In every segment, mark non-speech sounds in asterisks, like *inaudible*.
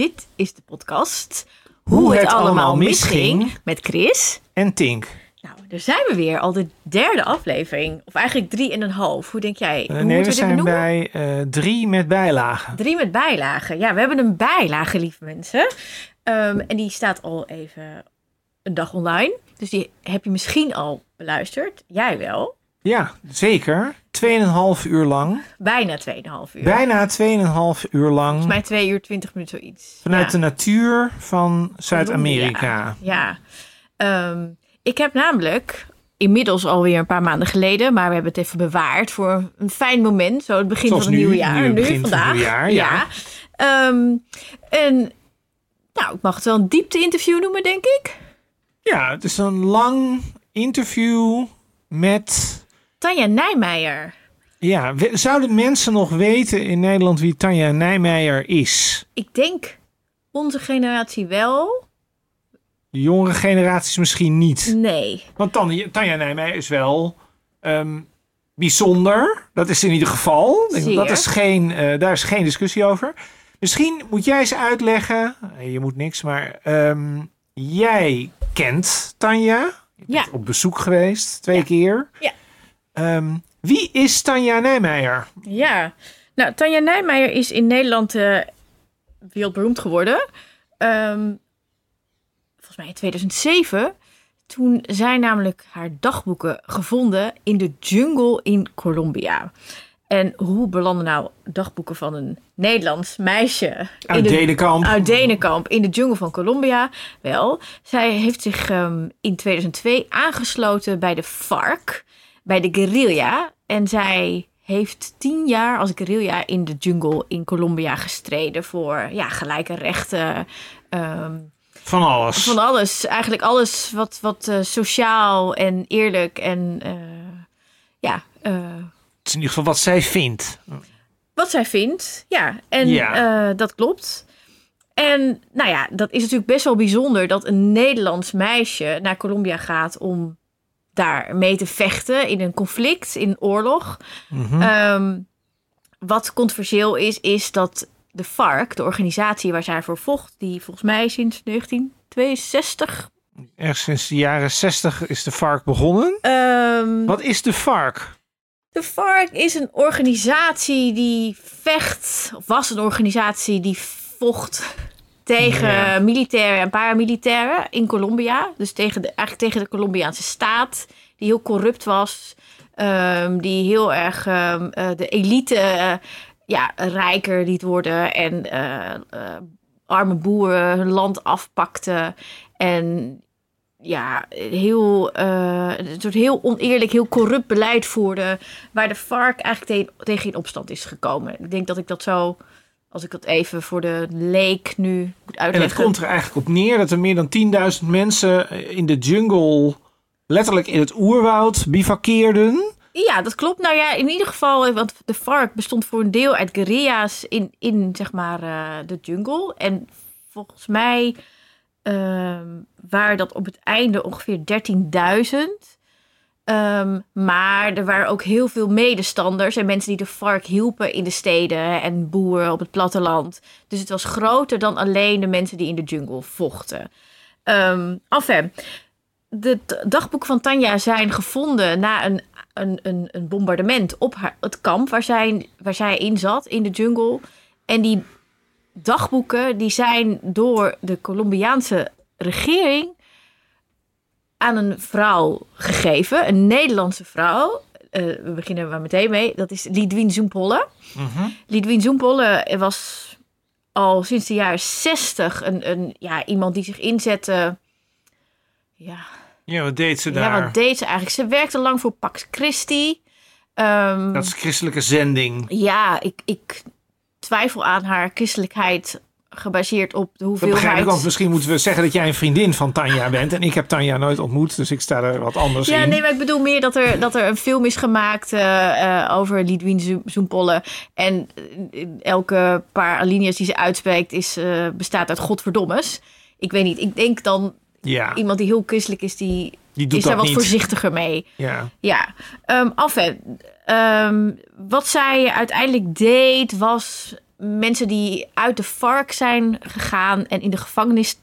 Dit is de podcast Hoe, het, allemaal misging met Chris. En Tink. Nou, daar zijn we weer. Al de derde aflevering. Of eigenlijk drie en een half. Hoe denk jij? Uh, Hoe nee, we moeten zijn bij eh, drie met bijlagen. Drie met bijlagen. Ja, we hebben een bijlage, lieve mensen. Ehm, en die staat al even een dag online. Dus die heb je misschien al beluisterd. Jij wel. Ja, zeker. Tweeënhalf uur lang. Bijna 2,5 uur. Bijna tweeënhalf uur lang. Volgens mij 2 uur 20 minuten zoiets. Vanuit Ja. de natuur van Zuid-Amerika. Ja. Ehm, ik heb namelijk inmiddels alweer een paar maanden geleden, maar we hebben het even bewaard voor een fijn moment, zo het begin Zoals van het nieuwe jaar. nu van het vandaag. jaar, ja. Ehm, en nou, ik mag het wel een diepte-interview noemen, denk ik. Ja, het is een lang interview met... Tanja Nijmeijer. Ja, we- zouden mensen nog weten in Nederland wie Tanja Nijmeijer is? Ik denk onze generatie wel. De jongere generaties misschien niet. Nee. Want Tanja, Tanja Nijmeijer is wel ehm, bijzonder. Dat is in ieder geval. Ik Zeer. Dat is geen, eh, daar is geen discussie over. Misschien moet jij eens uitleggen. Je moet niks, maar ehm, jij kent Tanja. Je bent Ja. op bezoek geweest, twee Ja. keer. Ja. Ehm, wie is Tanja Nijmeijer? Ja, nou, Tanja Nijmeijer is in Nederland eh, wereldberoemd geworden. Ehm, volgens mij in 2007. Toen zijn namelijk haar dagboeken gevonden in de jungle in Colombia. En hoe belanden nou dagboeken van een Nederlands meisje Uit de, Denenkamp. uit Denenkamp in de jungle van Colombia? Wel, zij heeft zich ehm, in 2002 aangesloten bij de FARC, bij de guerrilla. En zij heeft tien jaar als guerrilla in de jungle in Colombia gestreden voor ja, gelijke rechten. ehm, Van alles. van alles. Eigenlijk alles wat, wat eh, sociaal en eerlijk en eh, ja, eh, Het is in ieder geval wat zij vindt. wat zij vindt. Ja, en Ja. dat klopt. En nou ja, dat is natuurlijk best wel bijzonder dat een Nederlands meisje naar Colombia gaat om daar mee te vechten in een conflict, in een oorlog. Mhm. Ehm, wat controversieel is, is dat de FARC, de organisatie waar zij voor vocht, die volgens mij sinds 1962. Ergens sinds de jaren 60 is de FARC begonnen. Ehm, Wat is de FARC? De FARC is een organisatie die vecht, of was een organisatie die vocht tegen Ja. militairen en paramilitairen in Colombia. Dus tegen de, eigenlijk tegen de Colombiaanse staat, die heel corrupt was. ehm, die heel erg ehm, eh, de elite eh, ja, rijker liet worden en eh, arme boeren hun land afpakte. En ja, heel, een soort heel oneerlijk, heel corrupt beleid voerde. Waar de FARC eigenlijk te- tegen in opstand is gekomen. Ik denk dat ik dat zo, als ik dat even voor de leek nu moet En het uitleggen. komt er eigenlijk op neer dat er meer dan 10.000 mensen in de jungle, letterlijk in het oerwoud, bivakkeerden. Ja, dat klopt. Nou ja, in ieder geval, eh, want de FARC bestond voor een deel uit guerrilla's in, in zeg maar, eh, de jungle. En volgens mij ehm, waren dat op het einde ongeveer 13.000. Ehm, maar er waren ook heel veel medestanders en mensen die de FARC hielpen in de steden en boeren op het platteland. Dus het was groter dan alleen de mensen die in de jungle vochten. Ehm enfin, de dagboeken van Tanja zijn gevonden na een, een, een, een bombardement op haar, het kamp waar zij, waar zij in zat, in de jungle. En die dagboeken die zijn door de Colombiaanse regering aan een vrouw gegeven, een Nederlandse vrouw. Eh, we beginnen maar meteen mee. Dat is Lidwien Zoempolle. Lidwien Zoempolle was al sinds de jaren 60 een, een, ja, iemand die zich inzette. Ja, Ja, wat deed ze ja, daar? wat deed ze eigenlijk? Ze werkte lang voor Pax Christi. Ehm, Dat is christelijke zending. Ja, ik, ik twijfel aan haar christelijkheid gebaseerd op de Dat hoeveelheid... begrijp ik, want misschien moeten we zeggen dat jij een vriendin van Tanja bent. En ik heb Tanja nooit ontmoet, dus ik sta er wat anders Ja, in. nee, maar ik bedoel meer dat er, dat er een film is gemaakt eh, eh, over Lidwien Zo- Zoempolle. En eh, elke paar alinea's die ze uitspreekt is, bestaat uit godverdommes. Ik weet niet, ik denk dan ja, iemand die heel christelijk is, die die doet is daar dat wat niet. voorzichtiger mee. Ja. Ja, um, enfin, ehm, wat zij uiteindelijk deed was mensen die uit de FARC zijn gegaan en in de gevangenis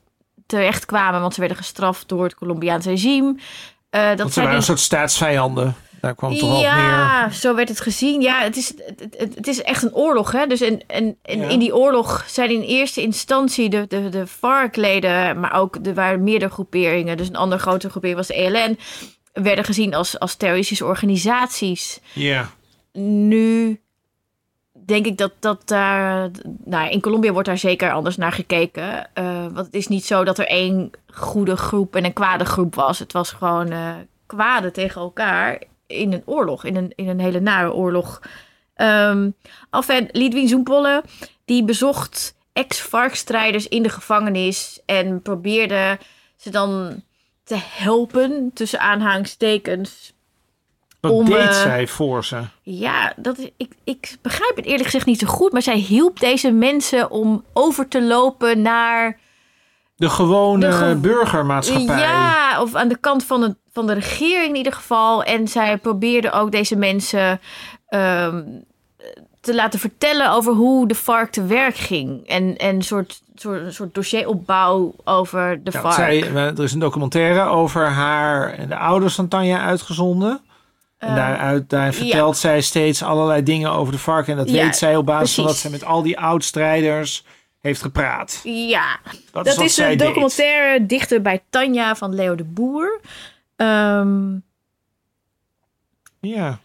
terechtkwamen, want ze werden gestraft door het Colombiaanse regime. Uh, dat ze zijn waren een soort staatsvijanden. Daar kwam het toch ja, zo werd het gezien. Ja, het is, het, het, het is echt een oorlog. Hè? Dus en, en, en Ja. in die oorlog zijn in eerste instantie de, de, de FARC-leden, maar ook er waren meerdere groeperingen. Dus een andere grote groepering was de ELN, werden gezien als, als terroristische organisaties. Ja. Nu denk ik dat dat daar. Nou, in Colombia wordt daar zeker anders naar gekeken. Eh, want het is niet zo dat er één goede groep en een kwade groep was. Het was gewoon eh kwade tegen elkaar in een oorlog, in een, in een hele nare oorlog. Ehm enfin, Lidwin Zoempolle, die bezocht ex-varkstrijders in de gevangenis en probeerde ze dan te helpen, tussen aanhalingstekens, Wat Om, deed eh, zij voor ze? ja, dat, is- ik, ik begrijp het eerlijk gezegd niet zo goed. Maar zij hielp deze mensen om over te lopen naar. De gewone de ge- burgermaatschappij. Ja, of aan de kant van de, van de regering in ieder geval. En zij probeerde ook deze mensen ehm, te laten vertellen over hoe de vark te werk ging. En, en een soort, soort, soort dossieropbouw over de Ja, vark. zij, eh, er is een documentaire over haar en de ouders van Tanja uitgezonden. En Eh, daaruit, daar vertelt zij steeds allerlei dingen over de vark. En dat Ja, weet zij op basis van dat ze met al die oud-strijders heeft gepraat. Ja, Dat, is Dat zij deed. documentaire Dichter bij Tanja van Leo de Boer. Ehm, Ja.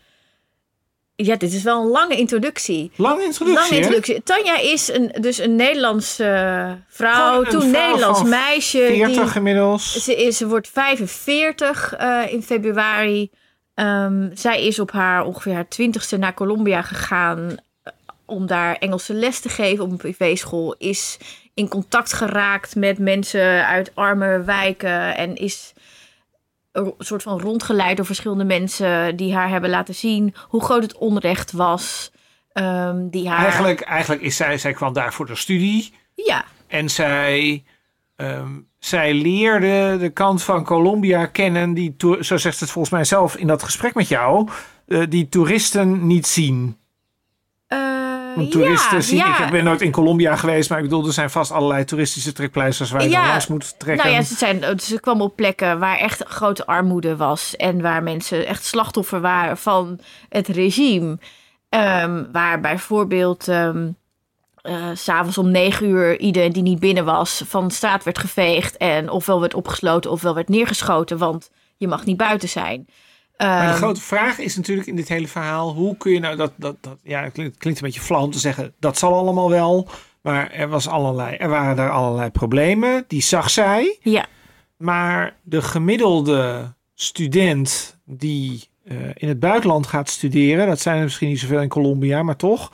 ja, dit is wel een lange introductie. Lange introductie, Lange introductie. Tanja is een, dus een Nederlandse eh, vrouw, een toen vrouw Nederlands meisje. 40 die, inmiddels. ze, is, ze wordt 45 eh, in februari. Ehm, zij is op haar ongeveer haar twintigste naar Colombia gegaan eh, om daar Engelse les te geven op een privéschool. Is in contact geraakt met mensen uit arme wijken en is een soort van rondgeleid door verschillende mensen die haar hebben laten zien hoe groot het onrecht was. Ehm, die haar... Eigenlijk, eigenlijk is zij, zij kwam daar voor de studie. Ja, En zij, ehm, zij leerde de kant van Colombia kennen, die, zo zegt het volgens mij zelf in dat gesprek met jou, eh, die toeristen niet zien. Eh, Want toeristen ja, zien, ja. ik ben nooit in Colombia geweest, maar ik bedoel, er zijn vast allerlei toeristische trekpleisters waar je Ja. langs moet trekken. Nou ja, ze, zijn, ze kwam op plekken waar echt grote armoede was. En waar mensen echt slachtoffer waren van het regime. Ehm, waar bijvoorbeeld ehm eh, s'avonds om negen uur iedereen die niet binnen was van de straat werd geveegd. En ofwel werd opgesloten ofwel werd neergeschoten. Want je mag niet buiten zijn. Maar de Ehm, grote vraag is natuurlijk in dit hele verhaal: hoe kun je nou dat. dat, dat ja, het klinkt, klinkt een beetje flauw om te zeggen, dat zal allemaal wel. Maar er, was allerlei, er waren daar allerlei problemen. Die zag zij. Ja, Maar de gemiddelde student die eh, in het buitenland gaat studeren, dat zijn er misschien niet zoveel in Colombia, maar toch,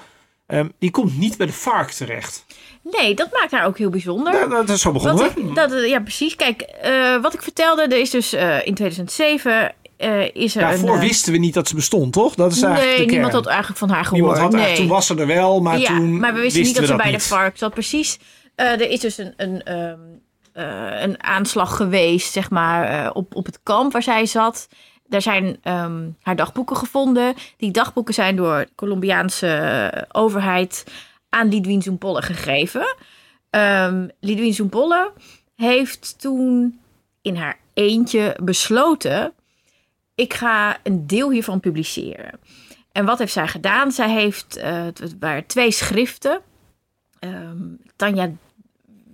ehm, die komt niet bij de FARC terecht. nee, dat maakt haar ook heel bijzonder. Dat, dat is zo begonnen. Ik, dat, ja, precies. Kijk, eh, wat ik vertelde, er is dus eh, in 2007 eh, is er Daarvoor een... wisten we niet dat ze bestond, toch? Dat is eigenlijk nee, niemand had eigenlijk van haar gehoord. Had nee. toen was ze er wel, maar ja, toen maar we wisten niet dat we ze bij niet. de vark zat. Precies. Er is dus een, een, ehm, eh, een aanslag geweest, zeg maar, op, op het kamp waar zij zat. Daar zijn ehm, haar dagboeken gevonden. Die dagboeken zijn door de Colombiaanse eh, overheid aan Lidwin Zoempolle gegeven. Ehm Lidwin Zoempolle heeft toen in haar eentje besloten... ik ga een deel hiervan publiceren. En wat heeft zij gedaan? Zij heeft, eh, het waren twee schriften. Ehm, Tanja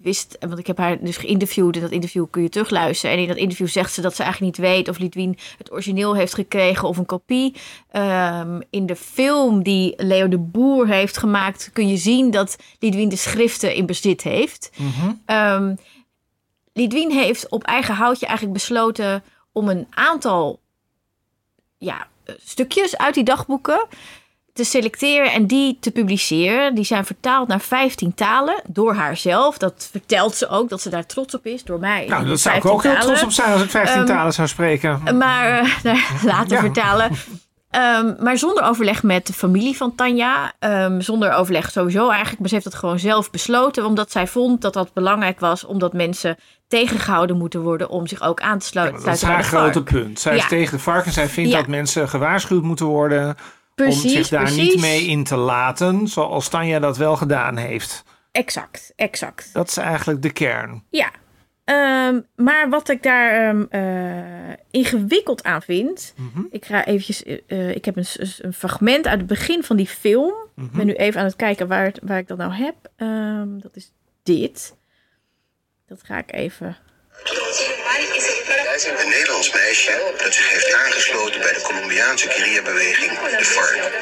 wist, want ik heb haar dus geïnterviewd. En dat interview kun je terugluisteren. En in dat interview zegt ze dat ze eigenlijk niet weet of Lidwien het origineel heeft gekregen of een kopie. Ehm, in de film die Leo de Boer heeft gemaakt, kun je zien dat Lidwien de schriften in bezit heeft. Ehm Lidwien heeft op eigen houtje eigenlijk besloten om een aantal ja, stukjes uit die dagboeken te selecteren en die te publiceren. Die zijn vertaald naar 15 talen door haarzelf. Dat vertelt ze ook, dat ze daar trots op is, door mij. Nou, dat zou ik 15 ook heel trots op zijn als ik 15 Ehm, talen zou spreken. Maar *laughs* later Ja. vertalen. Ehm, maar zonder overleg met de familie van Tanja. Ehm, zonder overleg sowieso eigenlijk. Maar ze heeft het gewoon zelf besloten. Omdat zij vond dat dat belangrijk was. Omdat mensen tegengehouden moeten worden om zich ook aan te sluiten. dat is haar grote punt. Zij is tegen de vark en zij vindt dat mensen gewaarschuwd moeten worden Precies, om zich daar precies. niet mee in te laten, zoals Tanja dat wel gedaan heeft. Exact, exact. Dat is eigenlijk de kern. Ja. Ehm, maar wat ik daar ehm, eh, ingewikkeld aan vind. Mhm. Ik ga eventjes. eh, eh, ik heb een, een fragment uit het begin van die film. Mhm. Ik ben nu even aan het kijken waar, het- waar ik dat nou heb. Ehm, dat is dit. Dat ga ik even. Een Nederlands meisje dat zich heeft aangesloten bij de Colombiaanse guerrillabeweging, de FARC.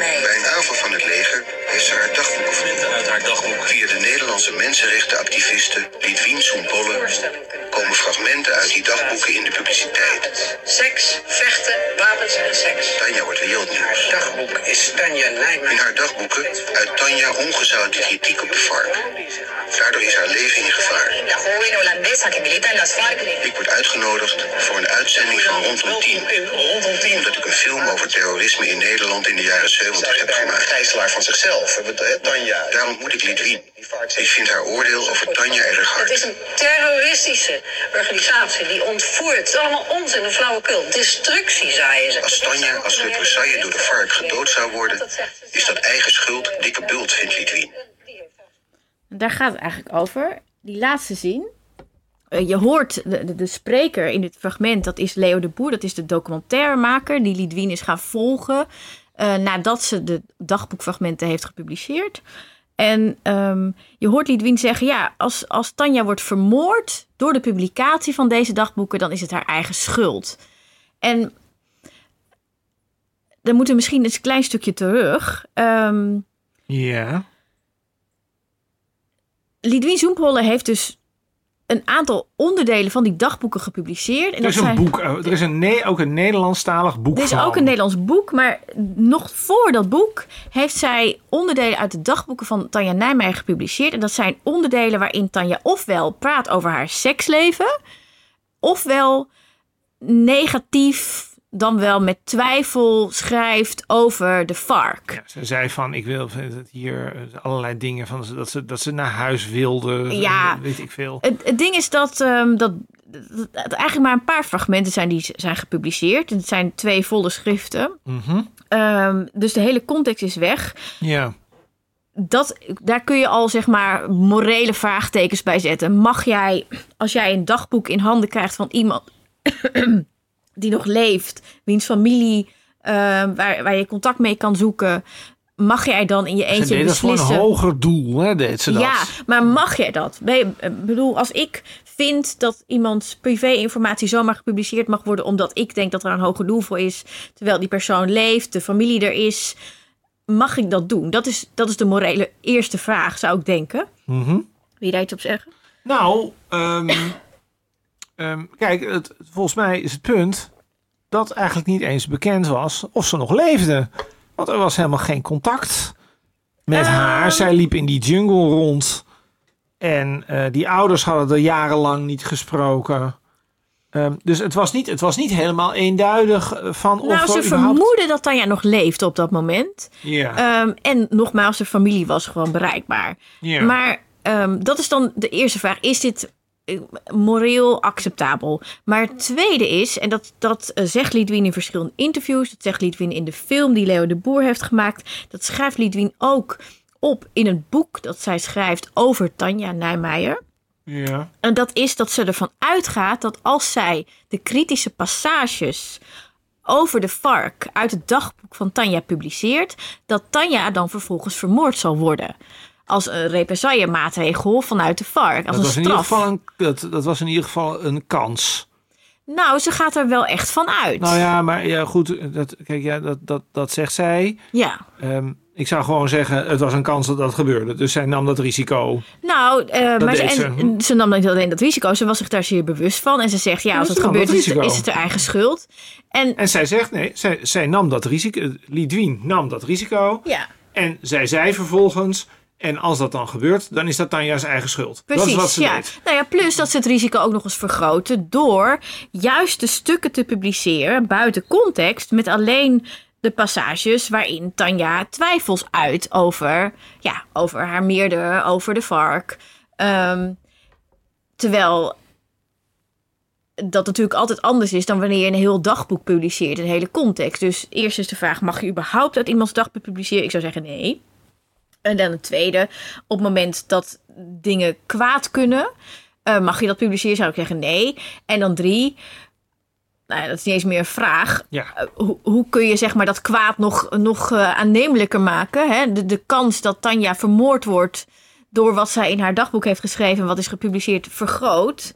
Bij een aanval van het leger heeft ze haar dagboek gevonden. Uit haar dagboek via de Nederlandse mensenrechtenactiviste Lidwien Soempolle komen fragmenten uit die dagboeken in de publiciteit. Seks, vechten, wapens en seks. Tanja wordt wereldnieuws. Dagboek is Tanja In Nijmeijer. haar dagboeken uit Tanja ongezouten kritiek op de FARC. Daardoor is haar leven in gevaar. La joven holandesa que milita en las FARC. Ik word uitgenodigd voor een uitzending van Rondom 10. Rondom 10. Omdat ik een film over terrorisme in Nederland in de jaren 70 heb gemaakt. gijzelaar van zichzelf. Tanja. Daar ontmoet ik Lidwien. Ik vind haar oordeel over Tanja erg Het is hard. een terroristische organisatie die ontvoert. Het is allemaal onzin en flauwekul. Destructie, zaaien ze. Als Tanja als represaille door de FARC gedood zou worden, is dat eigen schuld dikke bult, vindt Lidwien. Daar gaat het eigenlijk over. Die laatste zin. Eh, je hoort de, de, de spreker in dit fragment, dat is Leo de Boer, dat is de documentairemaker die Lidwien is gaan volgen eh, nadat ze de dagboekfragmenten heeft gepubliceerd. En ehm, je hoort Lidwien zeggen, ja, als, als Tanja wordt vermoord door de publicatie van deze dagboeken, dan is het haar eigen schuld. En dan moeten we misschien eens een klein stukje terug. Ehm Ja. Lidwien Zoempolle heeft dus een aantal onderdelen van die dagboeken gepubliceerd. En Er is dat een zijn- boek, eh, er is een, nee, ook een Nederlandstalig boek Er is ook een Nederlands boek, maar nog voor dat boek heeft zij onderdelen uit de dagboeken van Tanja Nijmeijer gepubliceerd. En dat zijn onderdelen waarin Tanja ofwel praat over haar seksleven, ofwel negatief, dan wel met twijfel schrijft over de FARC. Ja, ze zei van, ik wil dat hier eh, allerlei dingen van, dat ze, dat ze naar huis wilde. Ja. eh, Weet ik veel. Het, het ding is dat, ehm, dat, eigenlijk maar een paar fragmenten zijn die zijn gepubliceerd. Het zijn twee volle schriften. Mhm. Ehm, dus de hele context is weg. Ja. Dat, daar kun je al zeg maar morele vraagtekens bij zetten. Mag jij, als jij een dagboek in handen krijgt van iemand die nog leeft, wiens familie, ehm, waar, waar je contact mee kan zoeken, mag jij dan in je Ze eentje deed dat voor een beslissen? hoger doel, hè, deed ze dat. Ja, maar mag jij dat? Ik bedoel, als ik vind dat iemands privé-informatie zomaar gepubliceerd mag worden omdat ik denk dat er een hoger doel voor is, terwijl die persoon leeft, de familie er is, mag ik dat doen? Dat is, dat is de morele eerste vraag, zou ik denken. Mhm. Wil je daar iets op zeggen? Nou, ehm, ehm, kijk, het, volgens mij is het punt dat eigenlijk niet eens bekend was of ze nog leefde. Want er was helemaal geen contact met haar. Zij liep in die jungle rond. En eh, die ouders hadden er jarenlang niet gesproken. Ehm, dus het was, niet, het was niet helemaal eenduidig eh, van of nou, ze überhaupt- vermoeden dat Tanja nog leefde op dat moment. Ja, Ehm, en nogmaals, de familie was gewoon bereikbaar. ja. Maar ehm, dat is dan de eerste vraag. Is dit moreel acceptabel? Maar het tweede is, en dat, dat eh, zegt Lidwien in verschillende interviews... dat zegt Lidwien in de film die Leo de Boer heeft gemaakt... dat schrijft Lidwien ook op in een boek dat zij schrijft over Tanja Nijmeijer... ja. En dat is dat ze ervan uitgaat dat als zij de kritische passages over de vark uit het dagboek van Tanja publiceert, dat Tanja dan vervolgens vermoord zal worden. Als een represaillemaatregel vanuit de vark. Als Dat, een was in ieder geval een, dat, dat was in ieder geval een kans. Nou, ze gaat er wel echt van uit. Nou ja, maar ja, goed. Dat, kijk, ja, dat, dat, dat zegt zij. Ja. Ehm, ik zou gewoon zeggen, het was een kans dat dat gebeurde. Dus zij nam dat risico. Nou, eh, maar ze, ze. en, ze nam niet alleen dat risico, ze was zich daar zeer bewust van. En ze zegt, ja, als het gebeurt is het haar eigen schuld. En En zij zegt, nee, zij, zij nam dat risico. Lidwien nam dat risico. ja, En zij zei vervolgens, en als dat dan gebeurt, dan is dat Tanja's eigen schuld. Precies, dat is wat ze ja. deed. Nou ja, plus dat ze het risico ook nog eens vergroten door juist de stukken te publiceren buiten context met alleen de passages waarin Tanja twijfels uit over, ja, over haar meerdere, over de vark. Ehm, terwijl dat natuurlijk altijd anders is dan wanneer je een heel dagboek publiceert, een hele context. Dus eerst is de vraag, mag je überhaupt uit iemands dagboek publiceren? Ik zou zeggen nee. En dan het tweede, op het moment dat dingen kwaad kunnen, uh, mag je dat publiceren? Zou ik zeggen nee. En dan drie, nou ja, dat is niet eens meer een vraag. Ja. Uh, hoe, hoe, kun je zeg maar dat kwaad nog, nog uh, aannemelijker maken? Hè? De, de kans dat Tanja vermoord wordt door wat zij in haar dagboek heeft geschreven, wat is gepubliceerd, vergroot.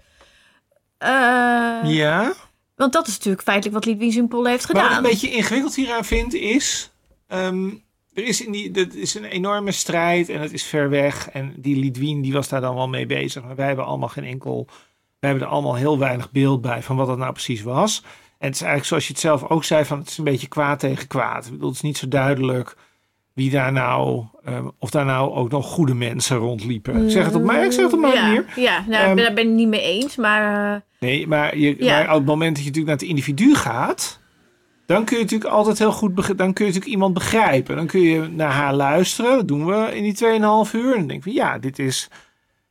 ja. Want dat is natuurlijk feitelijk wat Lidwien Simpel heeft gedaan. Wat ik een beetje ingewikkeld hieraan vind is. Um, er is, in die, dat is een enorme strijd en het is ver weg. En die Lidwien die was daar dan wel mee bezig. Maar wij hebben allemaal geen enkel. Wij hebben er allemaal heel weinig beeld bij van wat dat nou precies was. En het is eigenlijk zoals je het zelf ook zei: van het is een beetje kwaad tegen kwaad. Ik bedoel, het is niet zo duidelijk wie daar nou, um, of daar nou ook nog goede mensen rondliepen. Ik zeg het op mij, ik zeg het op mijn ja, manier. Ja, nou, um, daar ben ik niet mee eens, maar... Uh, nee, maar, je, ja. maar op het moment dat je natuurlijk naar het individu gaat... dan kun je natuurlijk altijd heel goed... Dan kun je natuurlijk iemand begrijpen. Dan kun je naar haar luisteren. Dat doen we in die 2,5 uur. En dan denk je, ja, dit is...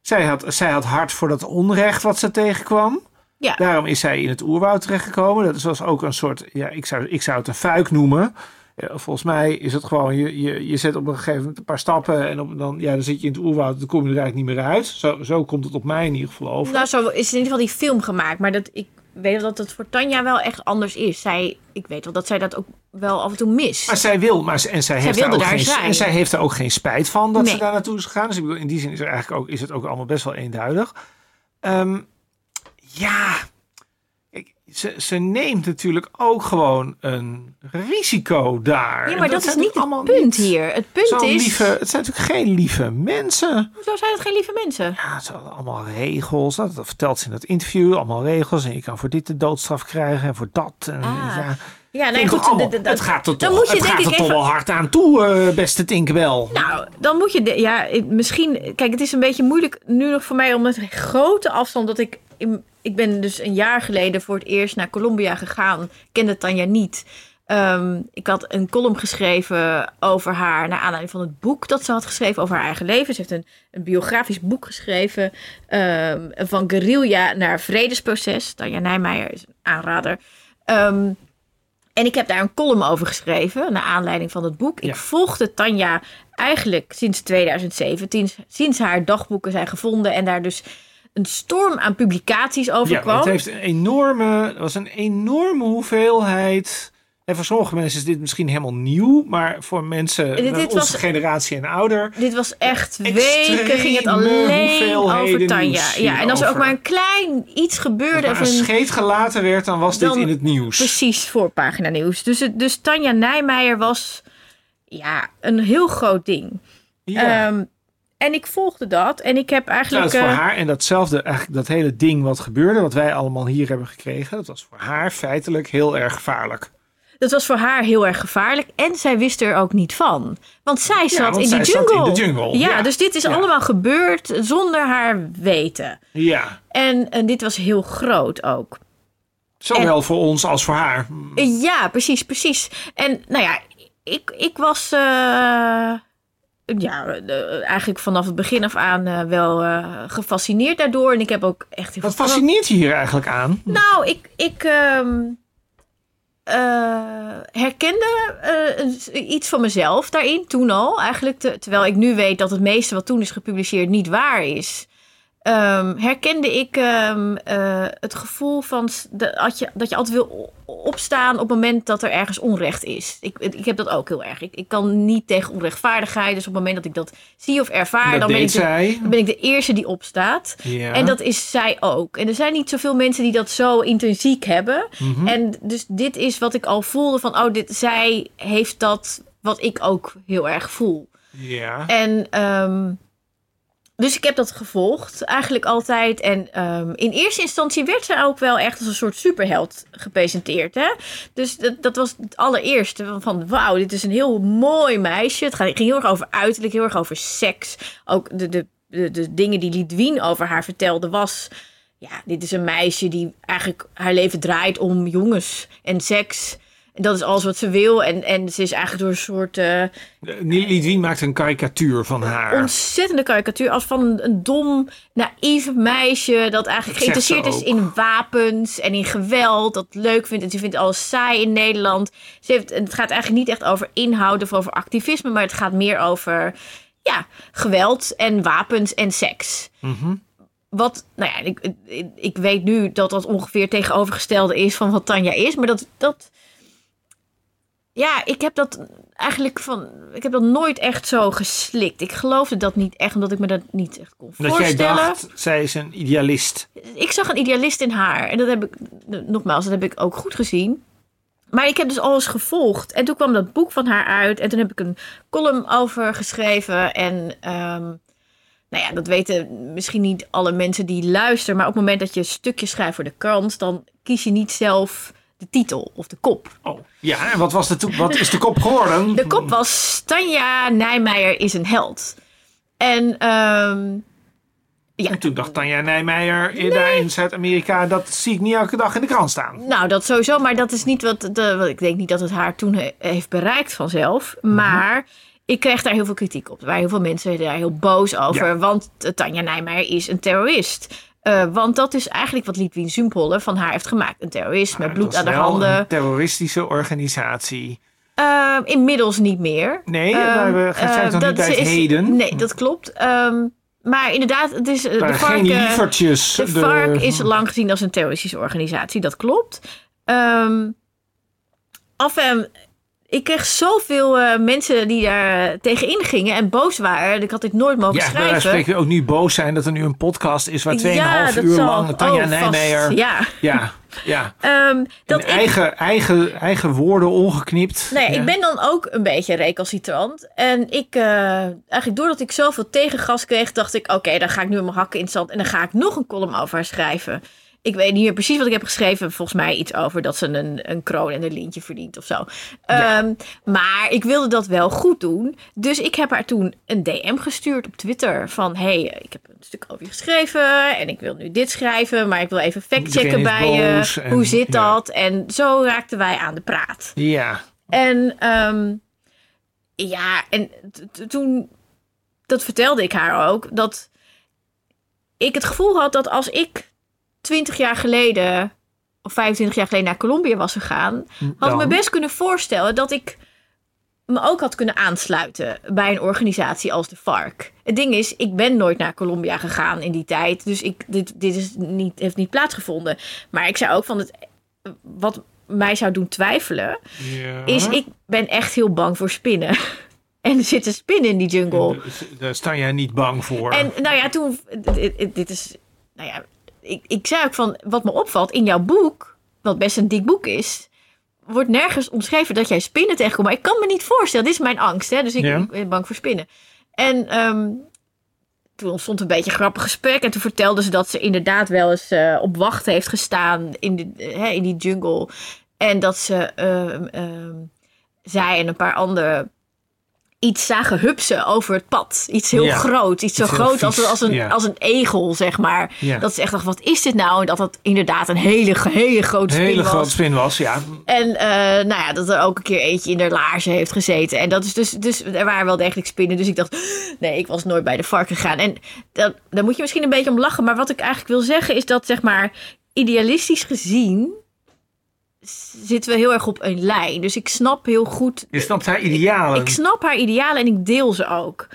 Zij had, zij had hard voor dat onrecht wat ze tegenkwam. Ja. Daarom is zij in het oerwoud terechtgekomen. Dat was ook een soort... Ja, ik zou, ik zou het een fuik noemen... Ja, volgens mij is het gewoon, je, je, je zet op een gegeven moment een paar stappen en op, dan, ja, dan zit je in het oerwoud, dan kom je er eigenlijk niet meer uit. Zo, zo komt het op mij in ieder geval over. Nou, zo is in ieder geval die film gemaakt, maar dat, ik weet wel dat het voor Tanja wel echt anders is. Zij, ik weet wel dat zij dat ook wel af en toe mist. Maar zij wil, maar, en zij, zij heeft daar ook daar geen, zijn. en zij heeft er ook geen spijt van dat Nee. ze daar naartoe is gegaan. Dus ik bedoel, in die zin is, er eigenlijk ook, is het ook allemaal best wel eenduidig. Ehm, ja, ze, ze neemt natuurlijk ook gewoon een risico daar. ja, maar dat, is zijn niet het punt niet hier. Het punt is... Lieve, het zijn natuurlijk geen lieve mensen. Hoezo zijn het geen lieve mensen? Ja, ze hadden allemaal regels. Dat, dat vertelt ze in het interview. Allemaal regels. En je kan voor dit de doodstraf krijgen en voor dat. En, Ah. ja, Ja, nee, goed. allemaal- dat- het gaat er dan toch, moet je het denk gaat ik er toch wel hard aan toe, eh, beste Tinkerbell. Nou, dan moet je... de- ja, misschien... Kijk, het is een beetje moeilijk nu nog voor mij om met grote afstand... dat ik... ik ben dus een jaar geleden voor het eerst naar Colombia gegaan. Ik kende Tanja niet. Ehm, ik had een column geschreven over haar... naar aanleiding van het boek dat ze had geschreven over haar eigen leven. Ze heeft een, een biografisch boek geschreven... ehm, van guerrilla naar vredesproces. Tanja Nijmeijer is een aanrader. Ehm, en ik heb daar een column over geschreven, naar aanleiding van het boek. Ja. Ik volgde Tanja eigenlijk sinds 2017, sinds haar dagboeken zijn gevonden en daar dus een storm aan publicaties over Ja, kwam. het heeft een enorme, was een enorme hoeveelheid. En voor sommige mensen is dit misschien helemaal nieuw, maar voor mensen Dit- van dit onze was- generatie en ouder. Dit was echt weken, ging het alleen over Tanja. Ja, en als er ook maar een klein iets gebeurde, Als er een scheet gelaten werd, dan was Dan- dit in het nieuws. Precies, voorpagina nieuws. Dus, het- dus Tanja Nijmeijer was ja, een heel groot ding. Ja. Ehm, en ik volgde dat en ik heb Nou, eigenlijk... dat is voor eh, haar en datzelfde, eigenlijk dat hele ding wat gebeurde, wat wij allemaal hier hebben gekregen, dat was voor haar feitelijk heel erg gevaarlijk. Dat was voor haar heel erg gevaarlijk. En zij wist er ook niet van. Want zij zat want in zij de zat jungle. in de jungle, Ja, ja. dus dit is Ja. allemaal gebeurd zonder haar weten. Ja, En, en dit was heel groot ook. zowel voor ons als voor haar. Ja, precies, precies. En nou ja, ik, ik was eh, ja, eh, eigenlijk vanaf het begin af aan eh, wel gefascineerd daardoor. En ik heb ook echt Wat fascineert je hier eigenlijk aan? Nou, ik, ik ehm, eh, herkende eh, iets van mezelf daarin toen al. Eigenlijk, te- terwijl ik nu weet dat het meeste wat toen is gepubliceerd niet waar is. Ehm, herkende ik ehm, eh, het gevoel van de, dat, je, dat je altijd wil opstaan op het moment dat er ergens onrecht is. Ik, ik heb dat ook heel erg. Ik, ik kan niet tegen onrechtvaardigheid. Dus op het moment dat ik dat zie of ervaar, dan ben, ik de, dan ben ik de eerste die opstaat. Ja. En dat is zij ook. En er zijn niet zoveel mensen die dat zo intrinsiek hebben. Mhm. En dus dit is wat ik al voelde van, oh, dit, zij heeft dat wat ik ook heel erg voel. Ja. En ehm, dus ik heb dat gevolgd eigenlijk altijd. En ehm, in eerste instantie werd ze ook wel echt als een soort superheld gepresenteerd. Hè? Dus dat, dat was het allereerste van, wauw, dit is een heel mooi meisje. Het ging heel erg over uiterlijk, heel erg over seks. Ook de, de, de, de dingen die Lidwien over haar vertelde was... Ja, dit is een meisje die eigenlijk haar leven draait om jongens en seks. Dat is alles wat ze wil. En, en ze is eigenlijk door een soort uh, Lidwien maakt een karikatuur van haar. ontzettende karikatuur. Als van een, een dom, naïef meisje. Dat eigenlijk Dat geïnteresseerd is in wapens en in geweld. Dat leuk vindt. En ze vindt alles saai in Nederland. Ze heeft, het gaat eigenlijk niet echt over inhoud of over activisme. Maar het gaat meer over ja, geweld en wapens en seks. Mhm. Wat, nou ja, ik, ik, ik weet nu dat dat ongeveer tegenovergestelde is van wat Tanja is. Maar dat, dat ja, ik heb dat eigenlijk van, ik heb dat nooit echt zo geslikt. Ik geloofde dat niet echt, omdat ik me dat niet echt kon Dat jij voorstellen. dacht, zij is een idealist. Ik zag een idealist in haar. En dat heb ik, nogmaals, dat heb ik ook goed gezien. Maar ik heb dus alles gevolgd. En toen kwam dat boek van haar uit. En toen heb ik een column over geschreven. En ehm, nou ja, dat weten misschien niet alle mensen die luisteren. Maar op het moment dat je een stukje schrijft voor de krant, dan kies je niet zelf de titel of de kop. Oh. Ja, en wat, was de wat is de kop geworden? De kop was Tanja Nijmeijer is een held. En ehm, ja, En toen dacht Tanja Nijmeijer daar in Zuid-Amerika, dat zie ik niet elke dag in de krant staan. Nou, dat sowieso, maar dat is niet wat. De, wat- ik denk niet dat het haar toen he- heeft bereikt vanzelf. Mhm. Maar ik kreeg daar heel veel kritiek op. Er waren heel veel mensen daar heel boos over. Ja. Want eh, Tanja Nijmeijer is een terrorist. Eh, want dat is eigenlijk wat Lidwien Zumpolle van haar heeft gemaakt. Een terrorist met Maar bloed aan de handen. Een terroristische organisatie. Eh, inmiddels niet meer. Nee, Ehm, we eh, zijn niet het is- heden? Nee, dat klopt. Ehm, maar inderdaad, het is, de vark, lievertjes. De FARC is lang gezien als een terroristische organisatie, dat klopt. Ehm af en ik kreeg zoveel eh, mensen die daar eh, tegenin gingen en boos waren. Ik had dit nooit mogen Ja, schrijven. spreken ook nu boos zijn dat er nu een podcast is waar 2,5 Ja, uur zal- lang Tanja oh. Nijmeijer... Ja, Ja, ja. Ehm, dat ik eigen, eigen, eigen woorden ongeknipt. Nee, Ja. ik ben dan ook een beetje recalcitrant. En ik, eh, eigenlijk doordat ik zoveel tegengas kreeg, dacht ik: oké, dan ga ik nu mijn hakken in het zand. En dan ga ik nog een column over haar schrijven. Ik weet niet meer precies wat ik heb geschreven. Volgens mij iets over dat ze een, een kroon en een lintje verdient of zo. Ja. Ehm, maar ik wilde dat wel goed doen. Dus ik heb haar toen een DM gestuurd op Twitter. Van, hey, ik heb een stuk over je geschreven. En ik wil nu dit schrijven. Maar ik wil even factchecken bij je. en- Hoe zit ja. dat? En zo raakten wij aan de praat. Ja, En ehm, ja, en toen, dat vertelde ik haar ook, dat ik het gevoel had dat als ik 20 jaar geleden of 25 jaar geleden naar Colombia was gegaan, had ik me best kunnen voorstellen dat ik me ook had kunnen aansluiten bij een organisatie als de FARC. Het ding is, ik ben nooit naar Colombia gegaan in die tijd, dus ik, dit, dit is niet, heeft niet plaatsgevonden. Maar ik zei ook van het, wat mij zou doen twijfelen, ja. is ik ben echt heel bang voor spinnen. *laughs* En er zitten spinnen in die jungle. Daar sta jij niet bang voor. En nou ja, toen, dit, dit is, nou ja, ik, ik zei ook van, wat me opvalt in jouw boek, wat best een dik boek is, wordt nergens omschreven dat jij spinnen tegenkomt. Maar ik kan me niet voorstellen, dit is mijn angst, hè, dus ik, Ja. ik ben bang voor spinnen. En ehm, toen ontstond een beetje een grappig gesprek en toen vertelde ze dat ze inderdaad wel eens eh, op wacht heeft gestaan in, de, in die jungle. En dat ze, ehm, ehm, zij en een paar anderen iets zagen hupsen over het pad. Iets heel Ja. groot. Iets zo Iets groot als, een, ja. als een egel, zeg maar. Ja. Dat ze echt dacht, wat is dit nou? En dat dat inderdaad een hele, hele grote een spin hele was. grote spin was, ja. En eh, nou ja, dat er ook een keer eentje in de laarzen heeft gezeten. En dat is dus, dus er waren wel degelijk spinnen. Dus ik dacht, *gasps* nee, ik was nooit bij de vark gegaan. En dat, daar moet je misschien een beetje om lachen. Maar wat ik eigenlijk wil zeggen is dat, zeg maar, idealistisch gezien zitten we heel erg op een lijn. Dus ik snap heel goed. Je snapt haar idealen. Ik snap haar idealen en ik deel ze ook.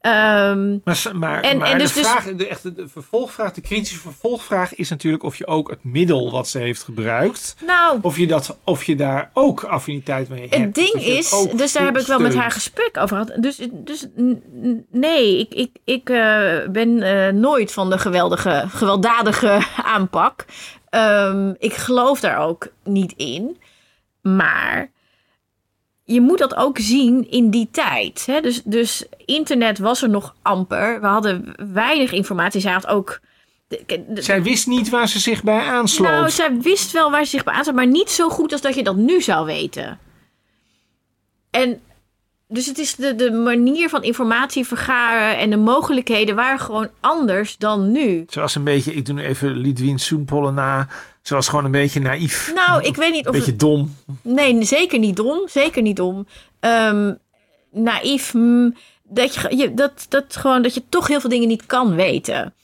Ehm, Maar, maar, En- maar en de, dus- dus- vraag, de, echte, de vervolgvraag, de kritische vervolgvraag is natuurlijk of je ook het middel wat ze heeft gebruikt, nou, of je, dat, of je daar ook affiniteit mee hebt. Het ding het is, dus daar heb ik wel met haar gesprek over gehad. Dus, dus nee, ik, ik, ik eh, ben eh, nooit van de geweldige, gewelddadige *laughs* aanpak. Ehm, ik geloof daar ook niet in. Maar je moet dat ook zien in die tijd. Hè? Dus, dus internet was er nog amper. We hadden weinig informatie. Zij had ook... Zij wist niet waar ze zich bij aansloot. nou, zij wist wel waar ze zich bij aansloot, maar niet zo goed als dat je dat nu zou weten. En dus het is de, de manier van informatie vergaren en de mogelijkheden waren gewoon anders dan nu. Was een beetje, ik doe nu even Lidwien Soenpolle na, Ze was gewoon een beetje naïef. Nou, ik weet niet Een of... beetje dom. Nee, zeker niet dom. Zeker niet dom. Ehm, naïef. mm, dat, je, je, dat, dat, gewoon, dat je toch heel veel dingen niet kan weten.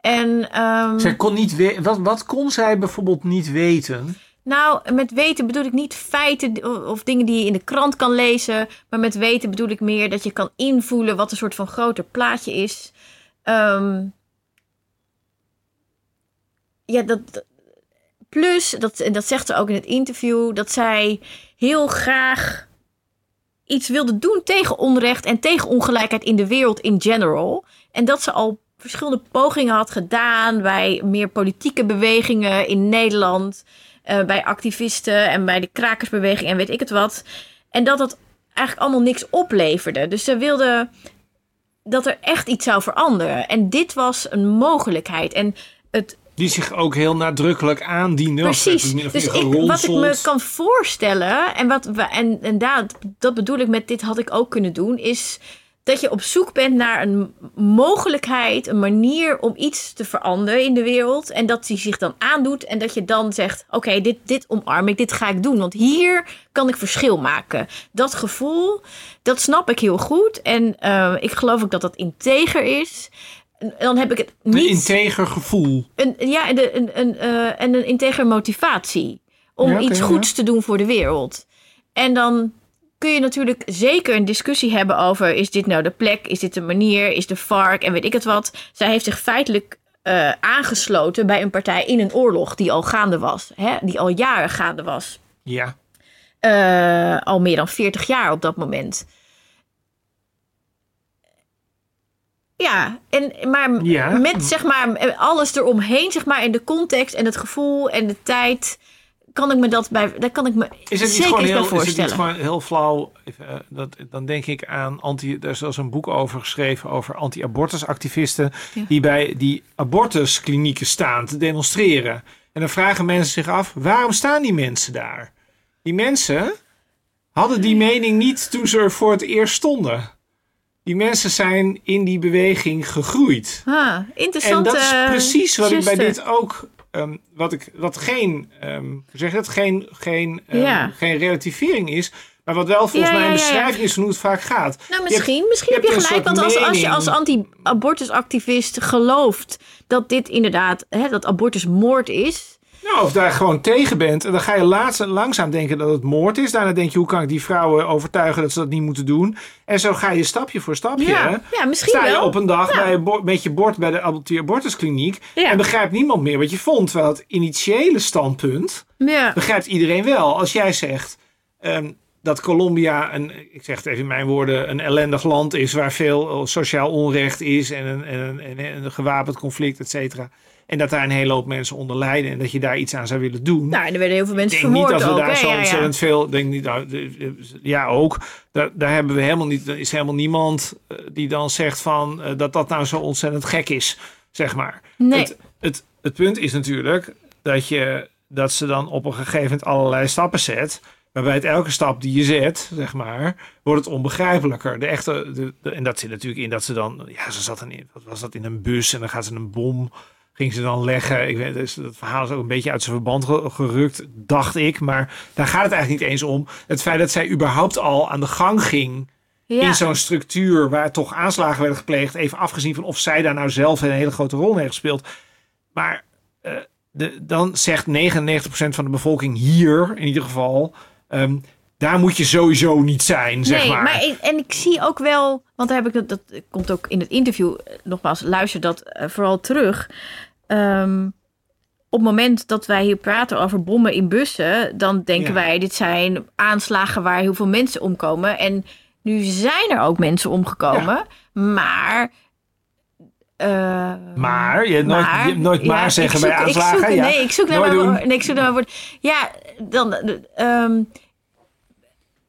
En ehm, Zij kon niet wat, wat kon zij bijvoorbeeld niet weten? Nou, met weten bedoel ik niet feiten of, dingen die je in de krant kan lezen. Maar met weten bedoel ik meer dat je kan invoelen wat een soort van groter plaatje is. Ehm, ja, dat. Plus, dat, en dat zegt ze ook in het interview, dat zij heel graag iets wilde doen tegen onrecht en tegen ongelijkheid in de wereld in general. En dat ze al verschillende pogingen had gedaan bij meer politieke bewegingen in Nederland, eh, bij activisten en bij de krakersbeweging en weet ik het wat. En dat dat eigenlijk allemaal niks opleverde. Dus ze wilde dat er echt iets zou veranderen. En dit was een mogelijkheid. En het Die zich ook heel nadrukkelijk aandiende. of Precies. of Dus ik, wat ik me kan voorstellen, en, wat we, en, en daar, dat bedoel ik met dit had ik ook kunnen doen, is dat je op zoek bent naar een mogelijkheid, een manier om iets te veranderen in de wereld. En dat die zich dan aandoet en dat je dan zegt, oké, dit, dit omarm ik, dit ga ik doen. Want hier kan ik verschil maken. Dat gevoel, dat snap ik heel goed. En eh, ik geloof ook dat dat integer is. En Dan heb ik het Een niet... integer gevoel. Een, ja, en, een, een, eh, en een integere motivatie. Om Ja, iets ja. goeds te doen voor de wereld. En dan kun je natuurlijk zeker een discussie hebben over... is dit nou de plek, is dit de manier, is de vark en weet ik het wat. Zij heeft zich feitelijk eh, aangesloten bij een partij in een oorlog... die al gaande was, hè, die al jaren gaande was. Ja. Eh, al meer dan 40 jaar op dat moment. Ja, en, maar Ja. met zeg maar alles eromheen, zeg maar, en de context en het gevoel en de tijd, kan ik me dat bij, daar kan ik me Is het niet zeker bij heel, is het voorstellen. niet gewoon heel flauw? Eh, dat, dan denk ik aan anti. Er is zelfs een boek over geschreven over anti-abortusactivisten Ja. die bij die abortusklinieken staan te demonstreren. En dan vragen mensen zich af: waarom staan die mensen daar? Die mensen hadden die mening niet toen ze er voor het eerst stonden. Die mensen zijn in die beweging gegroeid. Ah, En interessant. dat is precies wat ik bij dit ook. Ehm, wat ik wat geen, hoe zeg dat, geen, geen, ehm, Ja. geen relativering is. Maar wat wel volgens Ja, mij een beschrijving is van hoe het vaak gaat. Nou, Je hebt- misschien, misschien je heb je gelijk. Want als, als je als anti-abortusactivist gelooft dat dit inderdaad, hè, dat abortus moord is. Nou, of daar gewoon tegen bent. En dan ga je laatst, langzaam denken dat het moord is. Daarna denk je, hoe kan ik die vrouwen overtuigen dat ze dat niet moeten doen? En zo ga je stapje voor stapje. Ja, ja misschien Sta je wel. op een dag bij een met je bord bij de anti-abortuskliniek. Ja. En begrijpt niemand meer wat je vond. Terwijl het initiële standpunt Ja. begrijpt iedereen wel. Als jij zegt ehm, dat Colombia, een, ik zeg het even in mijn woorden, een ellendig land is waar veel eh, sociaal onrecht is en een, en een, en een gewapend conflict, et cetera. En dat daar een hele hoop mensen onder lijden en dat je daar iets aan zou willen doen. Nou, en er werden heel veel mensen denk niet vermoord dat we ook. daar zo Ja, ja. ontzettend veel. Denk niet, nou, ja, ook. Daar, daar hebben we helemaal niet. Er is helemaal niemand eh, die dan zegt van eh, dat dat nou zo ontzettend gek is, zeg maar. Nee. Het, het, het punt is natuurlijk dat, je, dat ze dan op een gegeven moment allerlei stappen zet. Waarbij het elke stap die je zet, zeg maar, wordt het onbegrijpelijker. De echte, de, de- en dat zit natuurlijk in dat ze dan, ja, ze zat in, wat was dat, in een bus en dan gaat ze een bom, ging ze dan leggen. Ik weet, dus dat verhaal is ook een beetje uit zijn verband ge- gerukt, dacht ik. Maar daar gaat het eigenlijk niet eens om. Het feit dat zij überhaupt al aan de gang ging Ja. in zo'n structuur waar toch aanslagen werden gepleegd. Even afgezien van of zij daar nou zelf een hele grote rol in heeft gespeeld. Maar eh, de, dan zegt 99% van de bevolking hier in ieder geval. ehm, daar moet je sowieso niet zijn, zeg nee, maar. ik- en ik zie ook wel, want daar heb ik dat, dat komt ook in het interview eh, nogmaals, luister dat eh, vooral terug. Ehm, op het moment dat wij hier praten over bommen in bussen, dan denken Ja. wij, dit zijn aanslagen waar heel veel mensen omkomen. En nu zijn er ook mensen omgekomen, maar. eh, Maar, je hebt nooit, je hebt nooit maar zeggen zoek- bij ik aanslagen. zoek-. Nee, ik zoek naar mijn woord- nee, ik zoek naar mijn woord. Ja, dan. eh, ehm,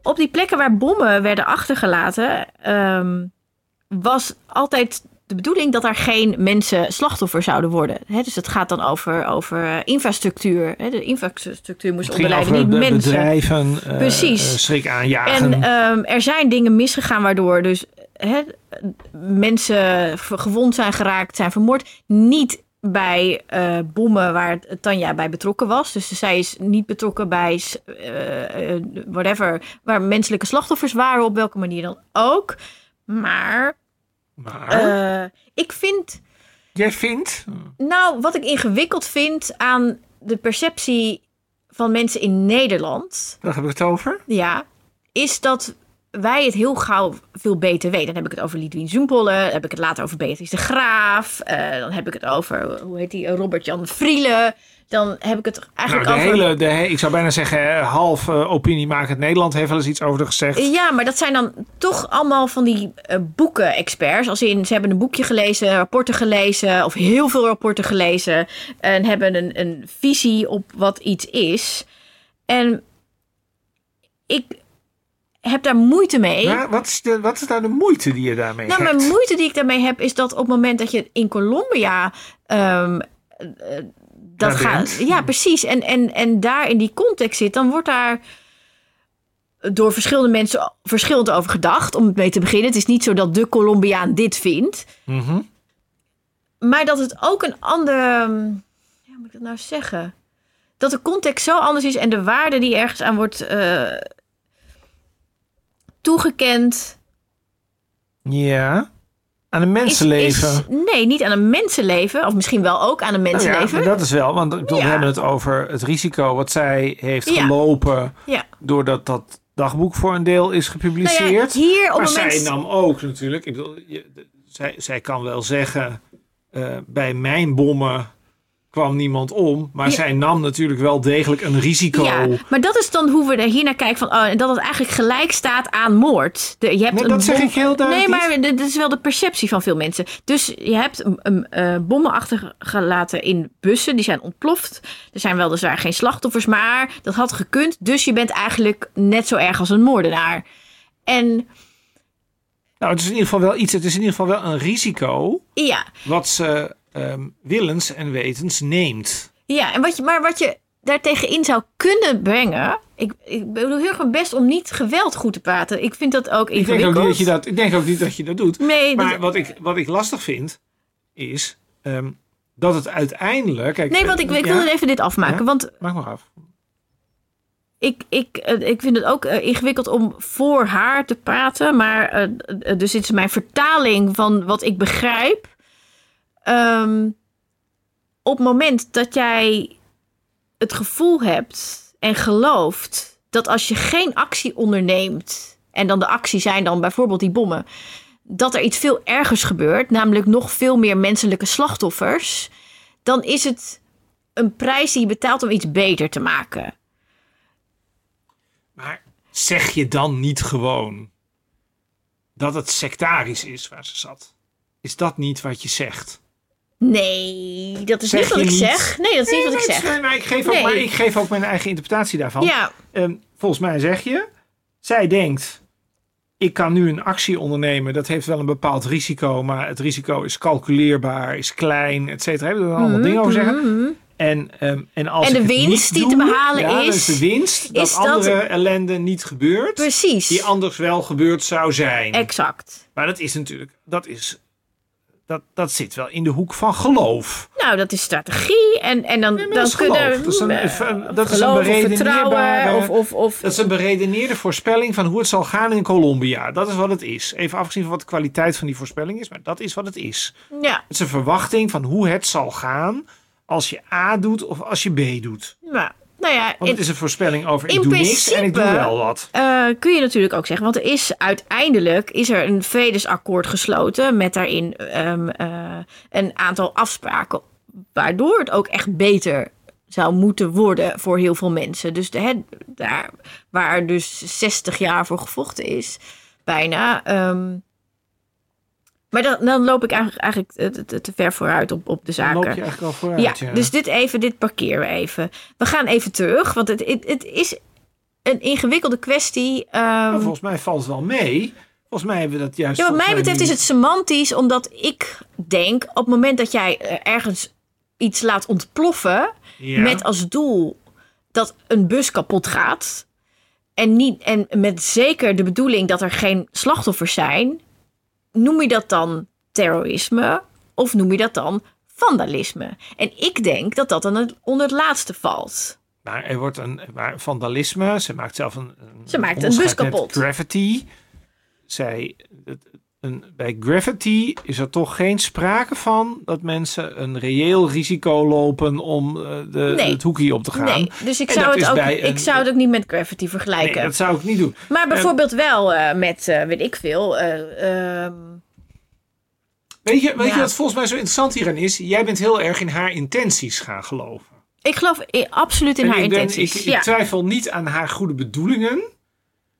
op die plekken waar bommen werden achtergelaten, ehm, was altijd de bedoeling dat er geen mensen slachtoffer zouden worden. Hè, dus het gaat dan over, over eh, infrastructuur. De infrastructuur moest onderlijden, niet mensen. bedrijven, eh, Precies. eh, schrik aanjagen. En ehm, er zijn dingen misgegaan waardoor dus hè, mensen gewond zijn geraakt, zijn vermoord. Niet bij bommen waar Tanja bij betrokken was. Dus zij is niet betrokken bij uh, whatever, waar menselijke slachtoffers waren, op welke manier dan ook. Maar, Maar, ik vind, jij vindt... nou, wat ik ingewikkeld vind aan de perceptie van mensen in Nederland, Daar heb ik het over. ja, is dat wij het heel gauw veel beter weten. Dan heb ik het over Lidwien Zoempolle, dan heb ik het later over Beatrice de Graaf, eh, dan heb ik het over, hoe heet die, Robert-Jan Vrielen. Dan heb ik het Nou, eigenlijk de over... hele, de, he- ik zou bijna zeggen, eh, half eh, opiniemakend Nederland heeft wel eens iets over gezegd. Ja, maar dat zijn dan toch allemaal van die eh, boeken-experts. Als in, ze hebben een boekje gelezen, rapporten gelezen, of heel veel rapporten gelezen. En hebben een, een visie op wat iets is. En ik heb daar moeite mee. Maar wat is, de, wat is nou de moeite die je daarmee Nou, hebt? mijn moeite die ik daarmee heb, is dat op het moment dat je in Colombia. ehm, eh, dat Daar gaat. Ja, precies. En, en, en daar in die context zit, dan wordt daar door verschillende mensen verschillend over gedacht. Om het mee te beginnen. Het is niet zo dat de Colombiaan dit vindt. Mhm. Maar dat het ook een andere. Ja, hoe moet ik dat nou zeggen? Dat de context zo anders is en de waarde die ergens aan wordt eh, toegekend. Ja. Aan een mensenleven. is- nee, niet aan een mensenleven. Of misschien wel ook aan een Nou ja, mensenleven. maar dat is wel, want ik bedoel, we Ja. hebben het over het risico wat zij heeft Ja. gelopen Ja. doordat dat dagboek voor een deel is Nou gepubliceerd. ja, hier op maar zij nam ook natuurlijk, ik bedoel, je, zij, zij kan wel zeggen, eh, bij mijn bommen kwam niemand om, maar Ja. zij nam natuurlijk wel degelijk een risico. Ja, maar dat is dan hoe we er hier naar kijken van, oh, en dat het eigenlijk gelijk staat aan moord. De, je hebt een dat zeg ik heel duidelijk Nee, maar dit is wel de perceptie van veel mensen. Dus je hebt een, een, eh, bommen achtergelaten in bussen, die zijn ontploft. Er zijn weliswaar geen slachtoffers, maar dat had gekund. Dus je bent eigenlijk net zo erg als een moordenaar. En Nou, het is in ieder geval wel iets, het is in ieder geval wel een risico ja, wat ze ehm, willens en wetens neemt. Ja, en wat je, maar wat je daartegen in zou kunnen brengen. Ik, ik bedoel heel erg mijn best om niet geweld goed te praten. Ik vind dat ook Ik denk, ook ingewikkeld. niet dat je dat, ik denk ook niet dat je dat doet. Nee, dat- Maar wat ik, wat ik lastig vind, is ehm, dat het uiteindelijk... Kijk, nee, want ik, ik ja, wil even dit afmaken. Ja? Want Maak maar af. ik, ik, eh, ik vind het ook eh, ingewikkeld om voor haar te praten. Maar eh, dus dit is mijn vertaling van wat ik begrijp. Ehm, op het moment dat jij het gevoel hebt en gelooft dat als je geen actie onderneemt. En dan de actie zijn dan bijvoorbeeld die bommen. Dat er iets veel ergers gebeurt, namelijk nog veel meer menselijke slachtoffers. Dan is het een prijs die je betaalt om iets beter te maken. Maar zeg je dan niet gewoon dat het sectarisch is waar ze zat? Is dat niet wat je zegt? Nee, dat is Zeg niet wat ik niet? zeg. Nee, dat is niet wat ik zeg. nee, maar ik geef ook, maar ik geef ook mijn eigen interpretatie daarvan. Ja, Ehm, volgens mij zeg je, zij denkt, ik kan nu een actie ondernemen. Dat heeft wel een bepaald risico, maar het risico is calculeerbaar, is klein, et cetera. Hebben we allemaal dingen over zeggen. En, ehm, en, als En de winst die te behalen ja, dan is- is de winst dat- andere ellende niet gebeurt. precies. Die anders wel gebeurd zou zijn. Exact. maar dat is natuurlijk, dat is, dat, dat zit wel in de hoek van geloof. Nou, dat is strategie. En, en dan, Nee, dan dat kunnen Dat is een- eh, dat is een geloof of of, of, of Dat is een beredeneerde voorspelling van hoe het zal gaan in Colombia. Dat is wat het is. Even afgezien van wat de kwaliteit van die voorspelling is, maar dat is wat het is. ja, Het is een verwachting van hoe het zal gaan als je A doet of als je B doet. nou, nou ja, Want het is een voorspelling over ik doe niks en ik doe wel wat. eh, kun je natuurlijk ook zeggen, want er is uiteindelijk is er een vredesakkoord gesloten met daarin ehm, eh, een aantal afspraken, waardoor het ook echt beter zou moeten worden voor heel veel mensen. Dus de, daar waar dus 60 jaar voor gevochten is, bijna. ehm, maar dan, dan loop ik eigenlijk, eigenlijk te, te- te ver vooruit op, op de Dan zaken. loop je eigenlijk al vooruit. Ja, Ja, dus dit even, dit parkeren we even. We gaan even terug, want het, het, het is een ingewikkelde kwestie. ehm, volgens mij valt het wel mee. Volgens mij hebben we dat juist. ja, wat mij betreft is het semantisch, omdat ik denk op het moment dat jij eh, ergens iets laat ontploffen Ja. met als doel dat een bus kapot gaat en, niet, en met zeker de bedoeling dat er geen slachtoffers zijn, noem je dat dan terrorisme of noem je dat dan vandalisme. En ik denk dat dat dan het- onder het laatste valt. Maar er wordt een maar vandalisme. Ze maakt zelf een. een Ze maakt een bus kapot. Graffiti. Zij, het- een, bij graffiti is er toch geen sprake van dat mensen een reëel risico lopen om eh, de, Nee. het hoekje op te gaan. Nee, dus ik En zou, het ook, ik een- zou het ook niet met graffiti Nee, vergelijken. dat zou ik niet doen. Maar bijvoorbeeld wel eh, met, eh, weet ik veel, eh, ehm, Weet je, weet Ja. je wat volgens mij zo interessant hierin is? Jij bent heel erg in haar intenties gaan geloven. ik geloof absoluut in En haar ik, ben, intenties. ik, ik ja. twijfel niet aan haar goede bedoelingen.